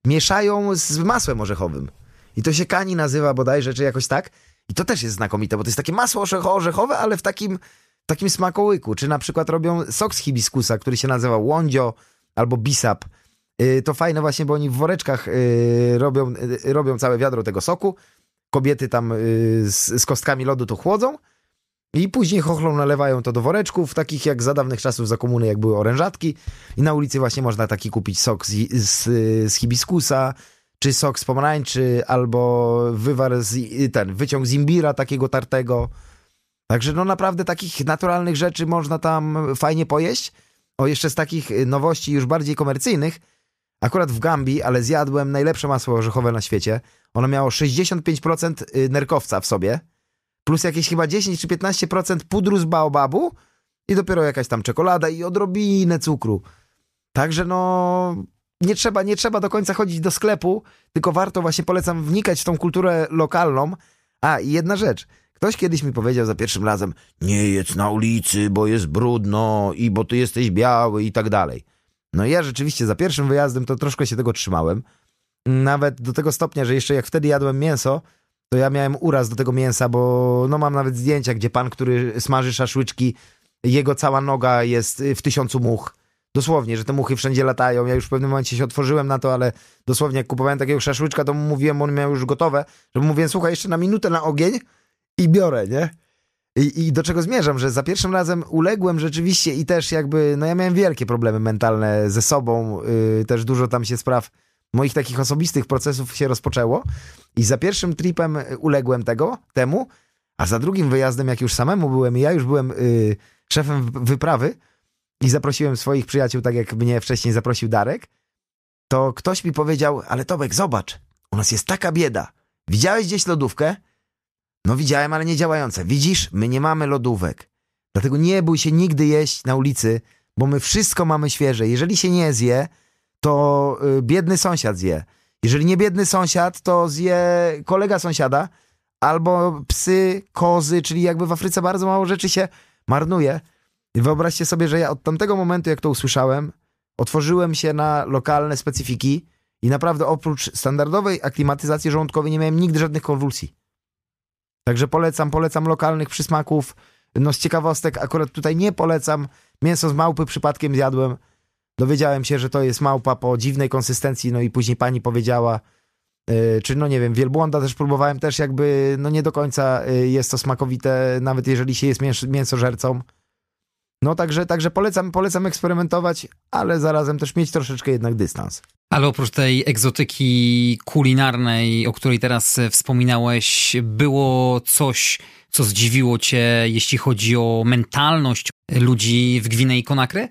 mieszają z masłem orzechowym. I to się kani nazywa bodajże, czy jakoś tak. I to też jest znakomite, bo to jest takie masło orzechowe, ale w takim takim smakołyku, czy na przykład robią sok z hibiskusa, który się nazywa łądzio albo bisap. Y, to fajne właśnie, bo oni w woreczkach y, robią, y, robią całe wiadro tego soku. Kobiety tam z, z kostkami lodu to chłodzą i później chochlą nalewają to do woreczków, takich jak za dawnych czasów za komuny, jak były orężatki. I na ulicy właśnie można taki kupić sok z, z, z hibiskusa, czy sok z pomarańczy, albo wywar z, ten, wyciąg z imbira takiego tartego. Także no naprawdę takich naturalnych rzeczy można tam fajnie pojeść. O, jeszcze z takich y, nowości już bardziej komercyjnych, akurat w Gambii, ale zjadłem najlepsze masło orzechowe na świecie. Ono miało 65% y, nerkowca w sobie, plus jakieś chyba 10 czy 15% pudru z baobabu i dopiero jakaś tam czekolada i odrobinę cukru. Także no, nie trzeba, nie trzeba do końca chodzić do sklepu, tylko warto właśnie polecam wnikać w tą kulturę lokalną. A, i jedna rzecz. Ktoś kiedyś mi powiedział za pierwszym razem, nie jedz na ulicy, bo jest brudno i bo ty jesteś biały i tak dalej. No i ja rzeczywiście za pierwszym wyjazdem to troszkę się tego trzymałem. Nawet do tego stopnia, że jeszcze jak wtedy jadłem mięso, to ja miałem uraz do tego mięsa, bo no mam nawet zdjęcia, gdzie pan, który smaży szaszłyczki, jego cała noga jest w tysiącu much. Dosłownie, że te muchy wszędzie latają. Ja już w pewnym momencie się otworzyłem na to, ale dosłownie jak kupowałem takiego szaszłyczka, to mu mówiłem, on miał już gotowe, że mówiłem, słuchaj, jeszcze na minutę na ogień i biorę, nie? I, I do czego zmierzam, że za pierwszym razem uległem rzeczywiście i też jakby, no ja miałem wielkie problemy mentalne ze sobą, yy, też dużo tam się spraw moich takich osobistych procesów się rozpoczęło i za pierwszym tripem uległem tego, temu, a za drugim wyjazdem, jak już samemu byłem ja już byłem yy, szefem wyprawy i zaprosiłem swoich przyjaciół, tak jak mnie wcześniej zaprosił Darek, to ktoś mi powiedział, ale Tomek, zobacz, u nas jest taka bieda. Widziałeś gdzieś lodówkę? No widziałem, ale nie działające. Widzisz, my nie mamy lodówek. Dlatego nie bój się nigdy jeść na ulicy, bo my wszystko mamy świeże. Jeżeli się nie zje, to y, biedny sąsiad zje. Jeżeli nie biedny sąsiad, to zje kolega sąsiada, albo psy, kozy, czyli jakby w Afryce bardzo mało rzeczy się marnuje. I wyobraźcie sobie, że ja od tamtego momentu, jak to usłyszałem, otworzyłem się na lokalne specyfiki i naprawdę oprócz standardowej aklimatyzacji żołądkowej nie miałem nigdy żadnych konwulsji. Także polecam, polecam lokalnych przysmaków. No z ciekawostek akurat tutaj nie polecam. Mięso z małpy przypadkiem zjadłem. Dowiedziałem się, że to jest małpa po dziwnej konsystencji, no i później pani powiedziała, yy, czy no nie wiem, wielbłąda też próbowałem, też jakby no nie do końca yy, jest to smakowite, nawet jeżeli się jest mięs mięsożercą. No także, także polecam, polecam eksperymentować, ale zarazem też mieć troszeczkę jednak dystans. Ale oprócz tej egzotyki kulinarnej, o której teraz wspominałeś, było coś, co zdziwiło cię, jeśli chodzi o mentalność ludzi w Gwinei Konakry?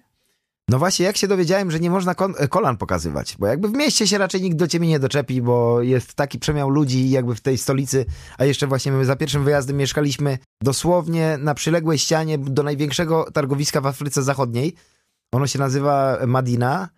No właśnie, jak się dowiedziałem, że nie można kolan pokazywać, bo jakby w mieście się raczej nikt do ciebie nie doczepi, bo jest taki przemiał ludzi jakby w tej stolicy, a jeszcze właśnie my za pierwszym wyjazdem mieszkaliśmy dosłownie na przyległej ścianie do największego targowiska w Afryce Zachodniej. Ono się nazywa Madina,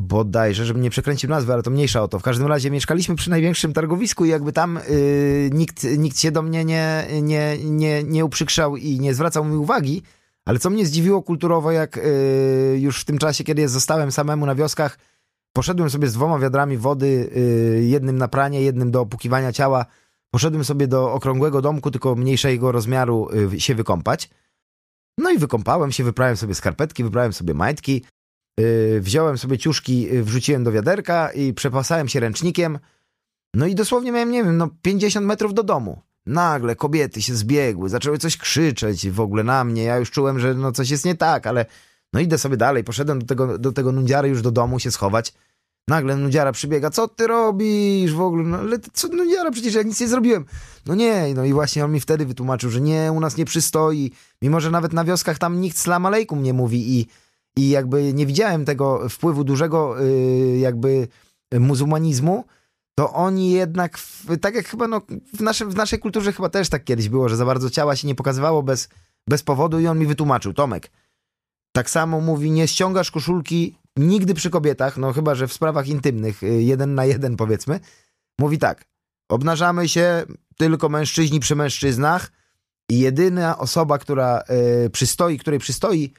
bodajże, żebym nie przekręcił nazwy, ale to mniejsza o to. W każdym razie mieszkaliśmy przy największym targowisku i jakby tam yy, nikt, nikt się do mnie nie, nie, nie, nie uprzykrzał i nie zwracał mi uwagi, ale co mnie zdziwiło kulturowo, jak yy, już w tym czasie, kiedy zostałem samemu na wioskach, poszedłem sobie z dwoma wiadrami wody, yy, jednym na pranie, jednym do opukiwania ciała, poszedłem sobie do okrągłego domku, tylko mniejszego rozmiaru yy, się wykąpać. No i wykąpałem się, wyprałem sobie skarpetki, wyprałem sobie majtki, wziąłem sobie ciuszki, wrzuciłem do wiaderka i przepasałem się ręcznikiem. No i dosłownie miałem, nie wiem, no 50 metrów do domu. Nagle kobiety się zbiegły, zaczęły coś krzyczeć w ogóle na mnie. Ja już czułem, że no coś jest nie tak, ale no idę sobie dalej. Poszedłem do tego, do tego nudziary już do domu się schować. Nagle nudziara przybiega, co ty robisz w ogóle? No ale co nudziara, przecież ja nic nie zrobiłem. No nie, no i właśnie on mi wtedy wytłumaczył, że nie, u nas nie przystoi. Mimo, że nawet na wioskach tam nikt slam alejkum nie mówi i, i jakby nie widziałem tego wpływu dużego yy, jakby muzułmanizmu, to oni jednak, tak jak chyba no, w, naszym, w naszej kulturze chyba też tak kiedyś było, że za bardzo ciała się nie pokazywało bez, bez powodu i on mi wytłumaczył, Tomek, tak samo mówi, nie ściągasz koszulki nigdy przy kobietach, no chyba, że w sprawach intymnych, y, jeden na jeden powiedzmy, mówi tak, obnażamy się tylko mężczyźni przy mężczyznach i jedyna osoba, która y, przystoi, której przystoi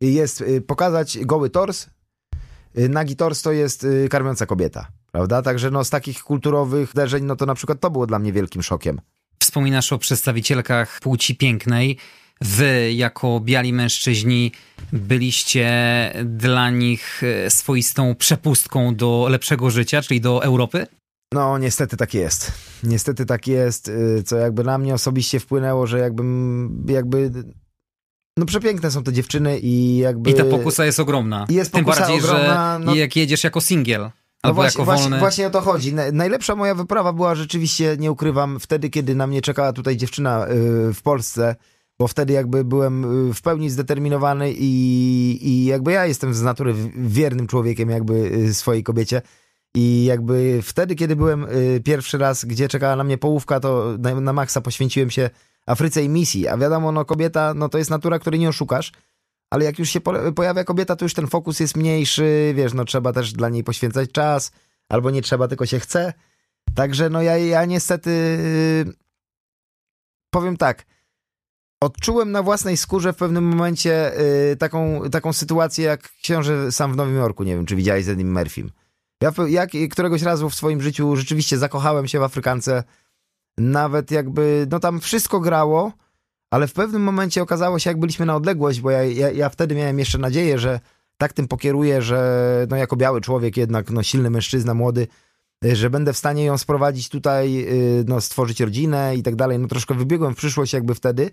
jest y, pokazać goły tors, y, nagi tors to jest y, karmiąca kobieta. Prawda? Także no, z takich kulturowych zdarzeń, no to na przykład to było dla mnie wielkim szokiem. Wspominasz o przedstawicielkach płci pięknej. Wy, jako biali mężczyźni, byliście dla nich e, swoistą przepustką do lepszego życia, czyli do Europy? No, niestety tak jest. Niestety tak jest, y, co jakby na mnie osobiście wpłynęło, że jakbym, jakby no przepiękne są te dziewczyny i jakby... I ta pokusa jest ogromna. Jest Tym bardziej, ogromna, że no... jak jedziesz jako singiel. No właśnie, właśnie, właśnie, o to chodzi. Najlepsza moja wyprawa była rzeczywiście, nie ukrywam, wtedy, kiedy na mnie czekała tutaj dziewczyna y, w Polsce, bo wtedy jakby byłem y, w pełni zdeterminowany i, i jakby ja jestem z natury wiernym człowiekiem jakby y, swojej kobiecie I jakby wtedy, kiedy byłem pierwszy raz, gdzie czekała na mnie połówka, to na, na maksa poświęciłem się Afryce i misji. A wiadomo, no kobieta, no to jest natura, której nie oszukasz. Ale jak już się po, pojawia kobieta, to już ten fokus jest mniejszy, wiesz, no trzeba też dla niej poświęcać czas, albo nie trzeba, tylko się chce. Także no ja, ja niestety y, powiem tak, odczułem na własnej skórze w pewnym momencie y, taką, taką sytuację jak książę sam w Nowym Jorku, nie wiem, czy widziałeś z Eddie Murphym. Ja jak, któregoś razu w swoim życiu rzeczywiście zakochałem się w Afrykance, nawet jakby, no tam wszystko grało, ale w pewnym momencie okazało się, jak byliśmy na odległość, bo ja, ja, ja wtedy miałem jeszcze nadzieję, że tak tym pokieruję, że no jako biały człowiek jednak, no silny mężczyzna, młody, y, że będę w stanie ją sprowadzić tutaj, y, no stworzyć rodzinę i tak dalej. No troszkę wybiegłem w przyszłość jakby wtedy,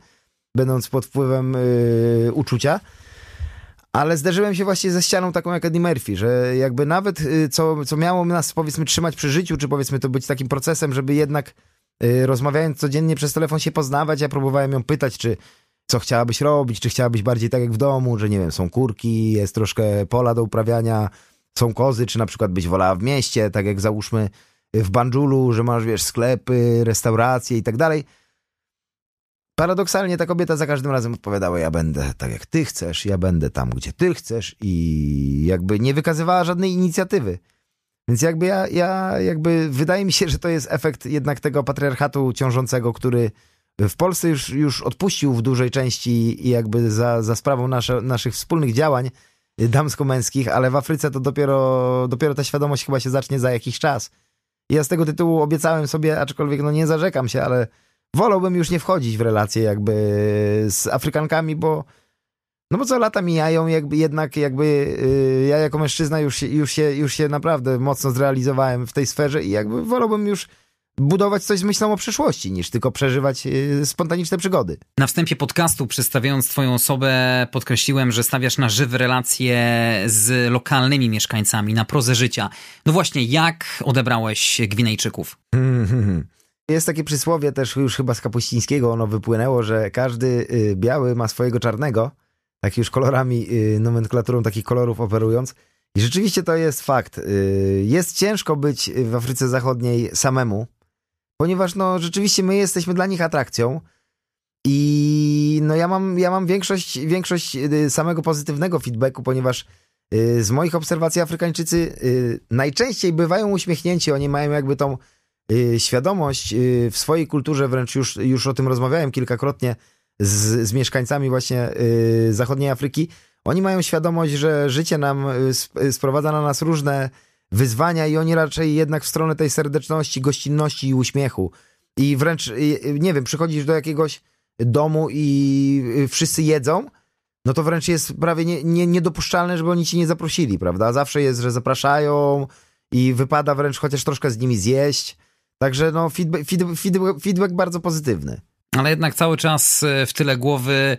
będąc pod wpływem yy, uczucia. Ale zderzyłem się właśnie ze ścianą taką jak Eddie Murphy, że jakby nawet yy, co, co miało nas powiedzmy trzymać przy życiu, czy powiedzmy to być takim procesem, żeby jednak rozmawiając codziennie przez telefon się poznawać, ja próbowałem ją pytać, czy co chciałabyś robić, czy chciałabyś bardziej tak jak w domu, że nie wiem, są kurki, jest troszkę pola do uprawiania, są kozy, czy na przykład byś wolała w mieście, tak jak załóżmy w Banjulu, że masz, wiesz, sklepy, restauracje i tak dalej. Paradoksalnie ta kobieta za każdym razem odpowiadała: Ja będę tak jak ty chcesz, ja będę tam, gdzie ty chcesz, i jakby nie wykazywała żadnej inicjatywy. Więc jakby ja, ja jakby wydaje mi się, że to jest efekt jednak tego patriarchatu ciążącego, który w Polsce już, już odpuścił w dużej części i jakby za, za sprawą nasze, naszych wspólnych działań damsko-męskich, ale w Afryce to dopiero, dopiero ta świadomość chyba się zacznie za jakiś czas. I ja z tego tytułu obiecałem sobie, aczkolwiek no nie zarzekam się, ale wolałbym już nie wchodzić w relacje jakby z Afrykankami, bo no bo co lata mijają, jakby jednak jakby yy, ja jako mężczyzna już, już, się, już się naprawdę mocno zrealizowałem w tej sferze i jakby wolałbym już budować coś z myślą o przyszłości, niż tylko przeżywać yy, spontaniczne przygody. Na wstępie podcastu, przedstawiając twoją osobę, podkreśliłem, że stawiasz na żywe relacje z lokalnymi mieszkańcami, na prozę życia. No właśnie, jak odebrałeś Gwinejczyków? Jest takie przysłowie też już chyba z Kapuścińskiego, ono wypłynęło, że każdy y, biały ma swojego czarnego, tak już kolorami, y, nomenklaturą takich kolorów operując. I rzeczywiście to jest fakt. Y, jest ciężko być w Afryce Zachodniej samemu, ponieważ no rzeczywiście my jesteśmy dla nich atrakcją. I no ja mam, ja mam większość, większość samego pozytywnego feedbacku, ponieważ z moich obserwacji Afrykańczycy najczęściej bywają uśmiechnięci, oni mają jakby tą Y, świadomość y, w swojej kulturze, wręcz już, już o tym rozmawiałem kilkakrotnie z, z mieszkańcami właśnie y, zachodniej Afryki. Oni mają świadomość, że życie nam sprowadza na nas różne wyzwania i oni raczej jednak w stronę tej serdeczności, gościnności i uśmiechu. I wręcz, nie wiem, przychodzisz do jakiegoś domu i wszyscy jedzą, no to wręcz jest prawie nie, nie, niedopuszczalne, żeby oni ci nie zaprosili, prawda? Zawsze jest, że zapraszają i wypada wręcz chociaż troszkę z nimi zjeść. Także no, feedback, feedback, feedback bardzo pozytywny. Ale jednak cały czas e, w tyle głowy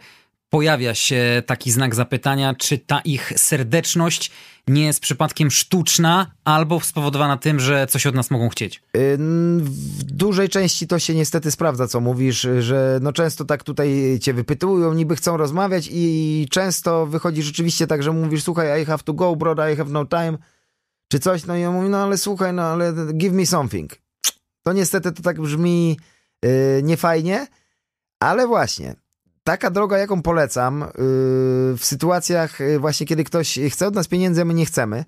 pojawia się taki znak zapytania, czy ta ich serdeczność nie jest przypadkiem sztuczna albo spowodowana tym, że coś od nas mogą chcieć? W dużej części to się niestety sprawdza, co mówisz, że no często tak tutaj cię wypytują, niby chcą rozmawiać i często wychodzi rzeczywiście tak, że mówisz, słuchaj, I have to go, bro, I have no time, czy coś, no i on mówi, no ale słuchaj, no ale give me something. To niestety to tak brzmi yy, niefajnie, ale właśnie, taka droga, jaką polecam yy, w sytuacjach yy, właśnie, kiedy ktoś chce od nas pieniędzy, a my nie chcemy,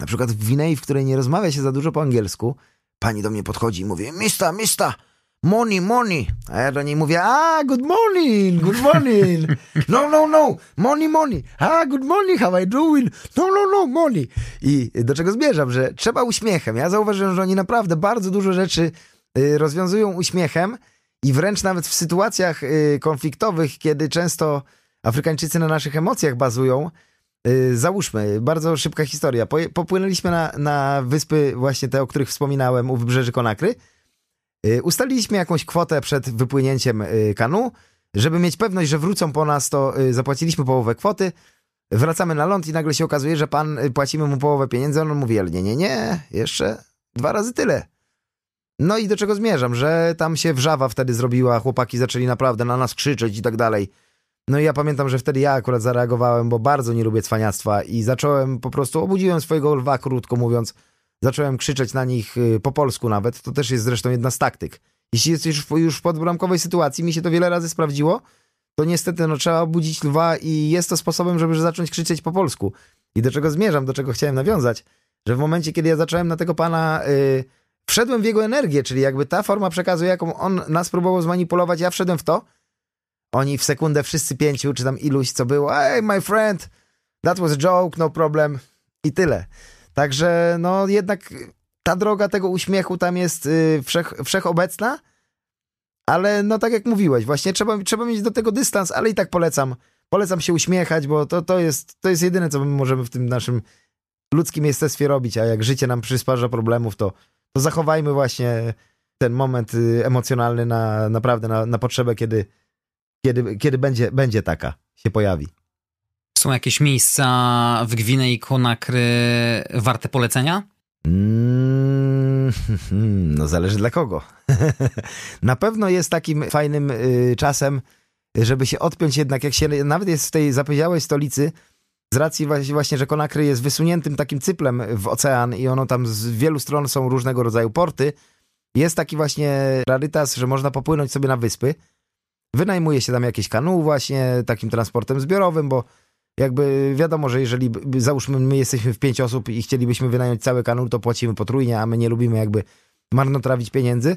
na przykład w Gwinei, w której nie rozmawia się za dużo po angielsku, pani do mnie podchodzi i mówi, mista, mista, money, money. A ja do niej mówię, a, good morning, good morning. No, no, no, money, money. A, good morning, how I doing? No, no, no, money. I do czego zmierzam, że trzeba uśmiechem. Ja zauważyłem, że oni naprawdę bardzo dużo rzeczy y, rozwiązują uśmiechem i wręcz nawet w sytuacjach y, konfliktowych, kiedy często Afrykańczycy na naszych emocjach bazują, y, Załóżmy, bardzo szybka historia. Popłynęliśmy na, na wyspy właśnie te, o których wspominałem, u wybrzeży Konakry Y, ustaliliśmy jakąś kwotę przed wypłynięciem kanu. Żeby mieć pewność, że wrócą po nas, to zapłaciliśmy połowę kwoty. Wracamy na ląd i nagle się okazuje, że pan płacimy mu połowę pieniędzy. On mówi, nie, nie, nie, jeszcze dwa razy tyle. No i do czego zmierzam, że tam się wrzawa wtedy zrobiła, chłopaki zaczęli naprawdę na nas krzyczeć i tak dalej. No i ja pamiętam, że wtedy ja akurat zareagowałem, bo bardzo nie lubię cwaniactwa i zacząłem po prostu, obudziłem swojego lwa, krótko mówiąc, zacząłem krzyczeć na nich y, po polsku nawet, to też jest zresztą jedna z taktyk. Jeśli jesteś już w podbramkowej sytuacji, mi się to wiele razy sprawdziło, to niestety no, trzeba obudzić lwa i jest to sposobem, żeby zacząć krzyczeć po polsku. I do czego zmierzam, do czego chciałem nawiązać, że w momencie, kiedy ja zacząłem na tego pana, yy, wszedłem w jego energię, czyli jakby ta forma przekazu, jaką on nas próbował zmanipulować, ja wszedłem w to, oni w sekundę wszyscy pięciu, czy tam iluś, co było, hey my friend, that was a joke, no problem i tyle. Także no jednak ta droga tego uśmiechu tam jest yy, wszech, wszechobecna, ale no tak jak mówiłeś, właśnie trzeba, trzeba mieć do tego dystans, ale i tak polecam. Polecam się uśmiechać, bo to, to, jest, to jest jedyne, co my możemy w tym naszym ludzkim jestestwie robić, a jak życie nam przysparza problemów, to, to zachowajmy właśnie ten moment y, emocjonalny na naprawdę na, na potrzebę, kiedy, kiedy, kiedy będzie, będzie taka, się pojawi. Są jakieś miejsca w Gwinei Konakry warte polecenia? Mm, no zależy dla kogo. Na pewno jest takim fajnym y, czasem, żeby się odpiąć jednak, jak się nawet jest w tej zapowiedziałej stolicy, z racji właśnie, że Konakry jest wysuniętym takim cyplem w ocean i ono tam z wielu stron są różnego rodzaju porty, jest taki właśnie rarytas, że można popłynąć sobie na wyspy. Wynajmuje się tam jakieś kanu właśnie takim transportem zbiorowym, bo jakby wiadomo, że jeżeli załóżmy my jesteśmy w pięć osób i chcielibyśmy wynająć cały kanał, to płacimy potrójnie, a my nie lubimy jakby marnotrawić pieniędzy.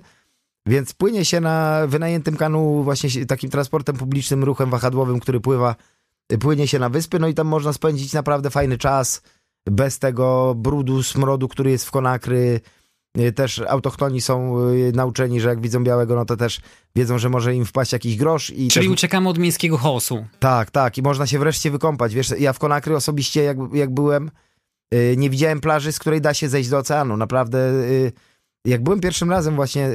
Więc płynie się na wynajętym kanu właśnie takim transportem publicznym, ruchem wahadłowym, który pływa, płynie się na wyspy, no i tam można spędzić naprawdę fajny czas, bez tego brudu, smrodu, który jest w Konakry, Y, też autochtoni są y, nauczeni, że jak widzą białego, no to też wiedzą, że może im wpaść jakiś grosz. I Czyli też... uciekamy od miejskiego chaosu. Tak, tak. I można się wreszcie wykąpać. Wiesz, ja w Konakry osobiście, jak, jak byłem, y, nie widziałem plaży, z której da się zejść do oceanu. Naprawdę, jak byłem pierwszym razem właśnie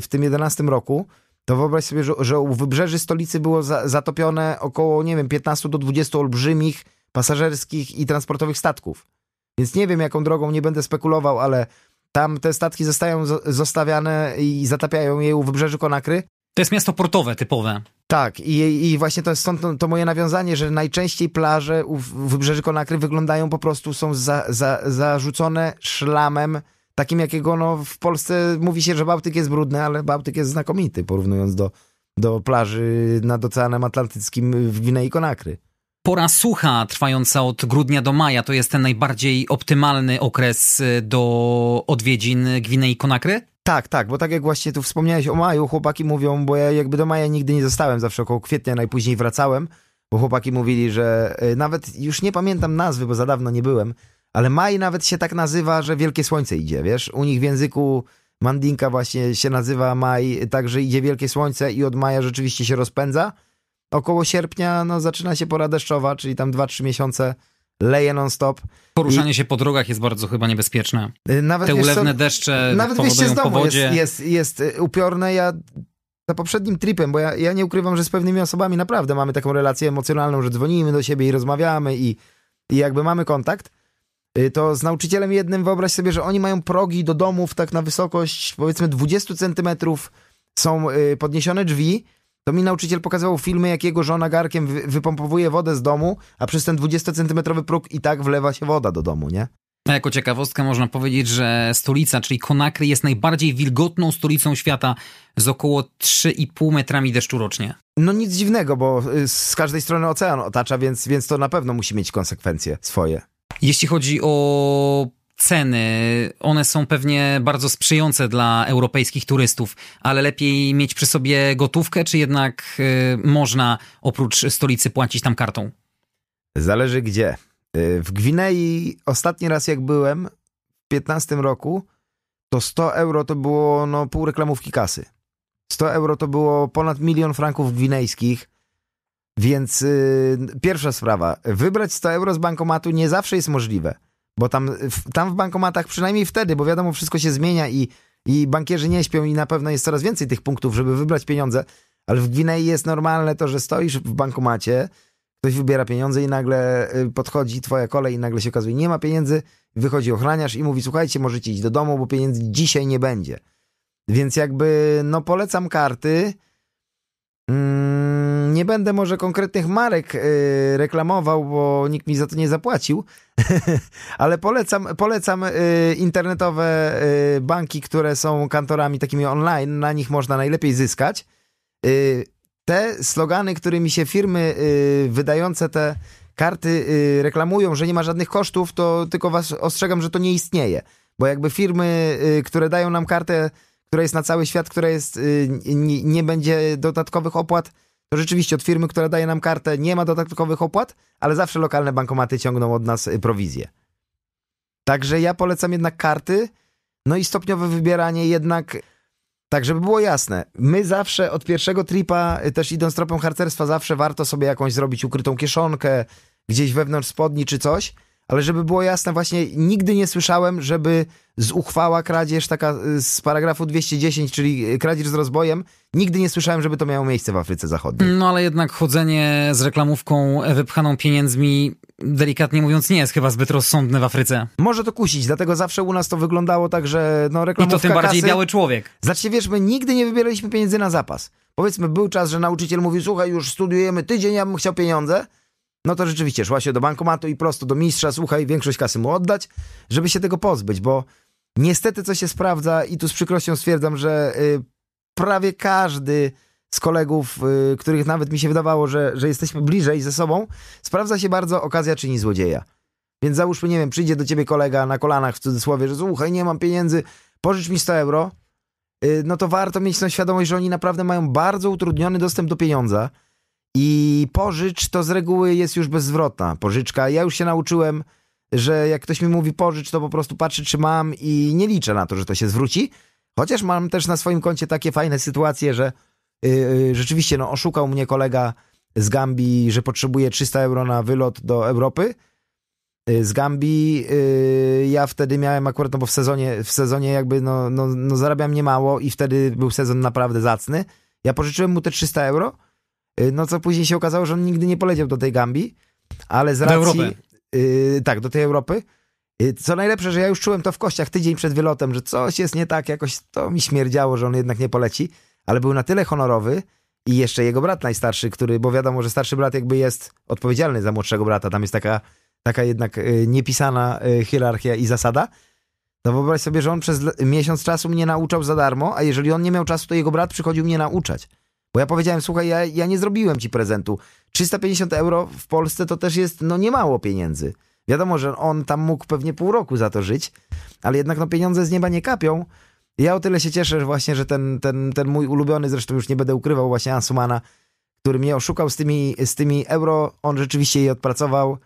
w tym 11 roku, to wyobraź sobie, że, że u wybrzeży stolicy było za, zatopione około, nie wiem, 15 do 20 olbrzymich pasażerskich i transportowych statków. Więc nie wiem, jaką drogą, nie będę spekulował, ale tam te statki zostają zostawiane i zatapiają je u wybrzeży Konakry. To jest miasto portowe typowe. Tak, i, i właśnie to jest stąd to, to, moje nawiązanie, że najczęściej plaże u wybrzeży Konakry wyglądają po prostu, są za, za, zarzucone szlamem, takim jakiego no, w Polsce mówi się, że Bałtyk jest brudny, ale Bałtyk jest znakomity, porównując do, do plaży nad Oceanem Atlantyckim w Gwinei Konakry. Pora sucha trwająca od grudnia do maja to jest ten najbardziej optymalny okres y, do odwiedzin Gwinei Konakry? Tak, tak, bo tak jak właśnie tu wspomniałeś o maju, chłopaki mówią, bo ja jakby do maja nigdy nie zostałem, zawsze około kwietnia najpóźniej wracałem, bo chłopaki mówili, że y, nawet już nie pamiętam nazwy, bo za dawno nie byłem, ale maj nawet się tak nazywa, że wielkie słońce idzie, wiesz? U nich w języku mandinka właśnie się nazywa maj, także idzie wielkie słońce i od maja rzeczywiście się rozpędza około sierpnia no, zaczyna się pora deszczowa, czyli tam 2-3 miesiące leje non-stop. Poruszanie I... się po drogach jest bardzo chyba niebezpieczne. Y, nawet Te ulewne co, deszcze Nawet wyjście z domu jest, jest, jest y, upiorne. Ja za poprzednim tripem, bo ja, ja nie ukrywam, że z pewnymi osobami naprawdę mamy taką relację emocjonalną, że dzwonimy do siebie i rozmawiamy i, i jakby mamy kontakt, to z nauczycielem jednym wyobraź sobie, że oni mają progi do domów tak na wysokość powiedzmy 20 centymetrów, są podniesione drzwi, to mi nauczyciel pokazywał filmy, jak jego żona garkiem wy wypompowuje wodę z domu, a przez ten 20-centymetrowy próg i tak wlewa się woda do domu, nie? A jako ciekawostkę można powiedzieć, że stolica, czyli Konakry, jest najbardziej wilgotną stolicą świata z około 3,5 metrami deszczu rocznie. No nic dziwnego, bo y, z każdej strony ocean otacza, więc, więc to na pewno musi mieć konsekwencje swoje. Jeśli chodzi o ceny, one są pewnie bardzo sprzyjające dla europejskich turystów, ale lepiej mieć przy sobie gotówkę, czy jednak y, można oprócz stolicy płacić tam kartą? Zależy gdzie. Y, w Gwinei ostatni raz jak byłem w 15 roku, to 100 euro to było no, pół reklamówki kasy. 100 euro to było ponad milion franków gwinejskich, więc yy, pierwsza sprawa, wybrać 100 euro z bankomatu nie zawsze jest możliwe. Bo tam, tam w bankomatach, przynajmniej wtedy, bo wiadomo, wszystko się zmienia i, i bankierzy nie śpią i na pewno jest coraz więcej tych punktów, żeby wybrać pieniądze, ale w Gwinei jest normalne to, że stoisz w bankomacie, ktoś wybiera pieniądze i nagle y, podchodzi twoja kolej i nagle się okazuje, nie ma pieniędzy, wychodzi ochraniarz i mówi, słuchajcie, możecie iść do domu, bo pieniędzy dzisiaj nie będzie. Więc jakby, no polecam karty, Mm, nie będę może konkretnych marek y, reklamował, bo nikt mi za to nie zapłacił, ale polecam, polecam y, internetowe y, banki, które są kantorami takimi online, na nich można najlepiej zyskać. Te slogany, którymi się firmy wydające te karty reklamują, że nie ma żadnych kosztów, to tylko was ostrzegam, że to nie istnieje. Bo jakby firmy, które dają nam kartę która jest na cały świat, która jest, y, nie, nie będzie dodatkowych opłat, to rzeczywiście od firmy, która daje nam kartę, nie ma dodatkowych opłat, ale zawsze lokalne bankomaty ciągną od nas y, prowizję. Także ja polecam jednak karty, no i stopniowe wybieranie jednak, tak żeby było jasne, my zawsze od pierwszego tripa, y, też idąc tropem harcerstwa, zawsze warto sobie jakąś zrobić ukrytą kieszonkę, gdzieś wewnątrz spodni czy coś, ale żeby było jasne, właśnie nigdy nie słyszałem, żeby z uchwała kradzież taka y, z paragrafu 210, czyli kradzież z rozbojem, nigdy nie słyszałem, żeby to miało miejsce w Afryce Zachodniej. No ale jednak chodzenie z reklamówką wypchaną pieniędzmi, delikatnie mówiąc, nie jest chyba zbyt rozsądne w Afryce. Może to kusić, dlatego zawsze u nas to wyglądało tak, że no reklamówka I to tym bardziej kasy... biały człowiek. Znaczy, wiesz, my nigdy nie wybieraliśmy pieniędzy na zapas. Powiedzmy, był czas, że nauczyciel mówił, słuchaj, już studiujemy tydzień, ja bym chciał pieniądze, no to rzeczywiście szła się do bankomatu i prosto do mistrza, słuchaj, większość kasy mu oddać, żeby się tego pozbyć, bo niestety co się sprawdza i tu z przykrością stwierdzam, że y, prawie każdy z kolegów, y, których nawet mi się wydawało, że, że jesteśmy bliżej ze sobą, sprawdza się bardzo okazja czyni złodzieja. Więc załóżmy, nie wiem, przyjdzie do ciebie kolega na kolanach w cudzysłowie, że słuchaj, nie mam pieniędzy, pożycz mi 100 euro, y, no to warto mieć tą świadomość, że oni naprawdę mają bardzo utrudniony dostęp do pieniądza, i pożycz to z reguły jest już bezzwrotna pożyczka. Ja już się nauczyłem, że jak ktoś mi mówi pożycz, to po prostu patrzy, czy mam i nie liczę na to, że to się zwróci. Chociaż mam też na swoim koncie takie fajne sytuacje, że yy, rzeczywiście no, oszukał mnie kolega z Gambii, że potrzebuje 300 euro na wylot do Europy. Yy, z Gambii yy, ja wtedy miałem akurat, no bo w sezonie, w sezonie jakby no, no, no zarabiam niemało i wtedy był sezon naprawdę zacny. Ja pożyczyłem mu te 300 euro no co później się okazało, że on nigdy nie poleciał do tej Gambii, ale z racji... Do Europy. Yy, tak, do tej Europy. Yy, co najlepsze, że ja już czułem to w kościach tydzień przed wylotem, że coś jest nie tak, jakoś to mi śmierdziało, że on jednak nie poleci, ale był na tyle honorowy i jeszcze jego brat najstarszy, który, bo wiadomo, że starszy brat jakby jest odpowiedzialny za młodszego brata, tam jest taka, taka jednak yy, niepisana y, hierarchia i zasada, to wyobraź sobie, że on przez miesiąc czasu mnie nauczał za darmo, a jeżeli on nie miał czasu, to jego brat przychodził mnie nauczać. Bo ja powiedziałem, słuchaj, ja, ja nie zrobiłem ci prezentu. 350 euro w Polsce to też jest, no nie mało pieniędzy. Wiadomo, że on tam mógł pewnie pół roku za to żyć, ale jednak no pieniądze z nieba nie kapią. Ja o tyle się cieszę że właśnie, że ten, ten, ten mój ulubiony, zresztą już nie będę ukrywał, właśnie Ansumana, który mnie oszukał z tymi, z tymi euro, on rzeczywiście je odpracował,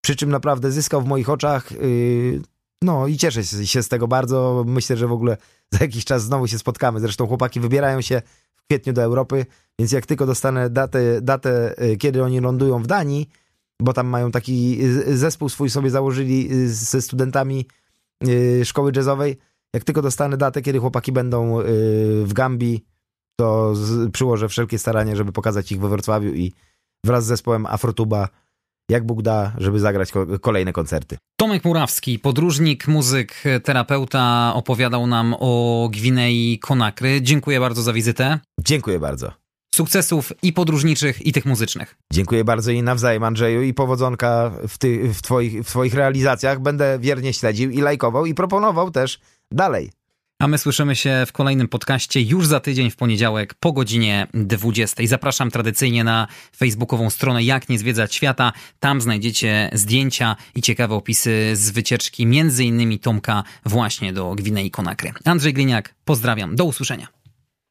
przy czym naprawdę zyskał w moich oczach. Yy, no i cieszę się z tego bardzo. Myślę, że w ogóle za jakiś czas znowu się spotkamy. Zresztą chłopaki wybierają się kwietniu do Europy, więc jak tylko dostanę datę, datę, y, kiedy oni lądują w Danii, bo tam mają taki y, zespół swój sobie założyli y, ze studentami szkoły jazzowej, jak tylko dostanę datę, kiedy chłopaki będą w Gambii, to przyłożę wszelkie starania, żeby pokazać ich we Wrocławiu i wraz z zespołem Afrotuba jak Bóg da, żeby zagrać kolejne koncerty. Tomek Murawski, podróżnik, muzyk, terapeuta, opowiadał nam o Gwinei Konakry. Dziękuję bardzo za wizytę. Dziękuję bardzo. Sukcesów i podróżniczych, i tych muzycznych. Dziękuję bardzo i nawzajem, Andrzeju, i powodzonka w, ty, w, twoich, w twoich realizacjach. Będę wiernie śledził i lajkował i proponował też dalej. A my słyszymy się w kolejnym podcaście już za tydzień w poniedziałek po godzinie 20. Zapraszam tradycyjnie na facebookową stronę Jak nie zwiedzać świata. Tam znajdziecie zdjęcia i ciekawe opisy z wycieczki między innymi Tomka właśnie do Gwinei Konakry. Andrzej Gliniak, pozdrawiam. Do usłyszenia.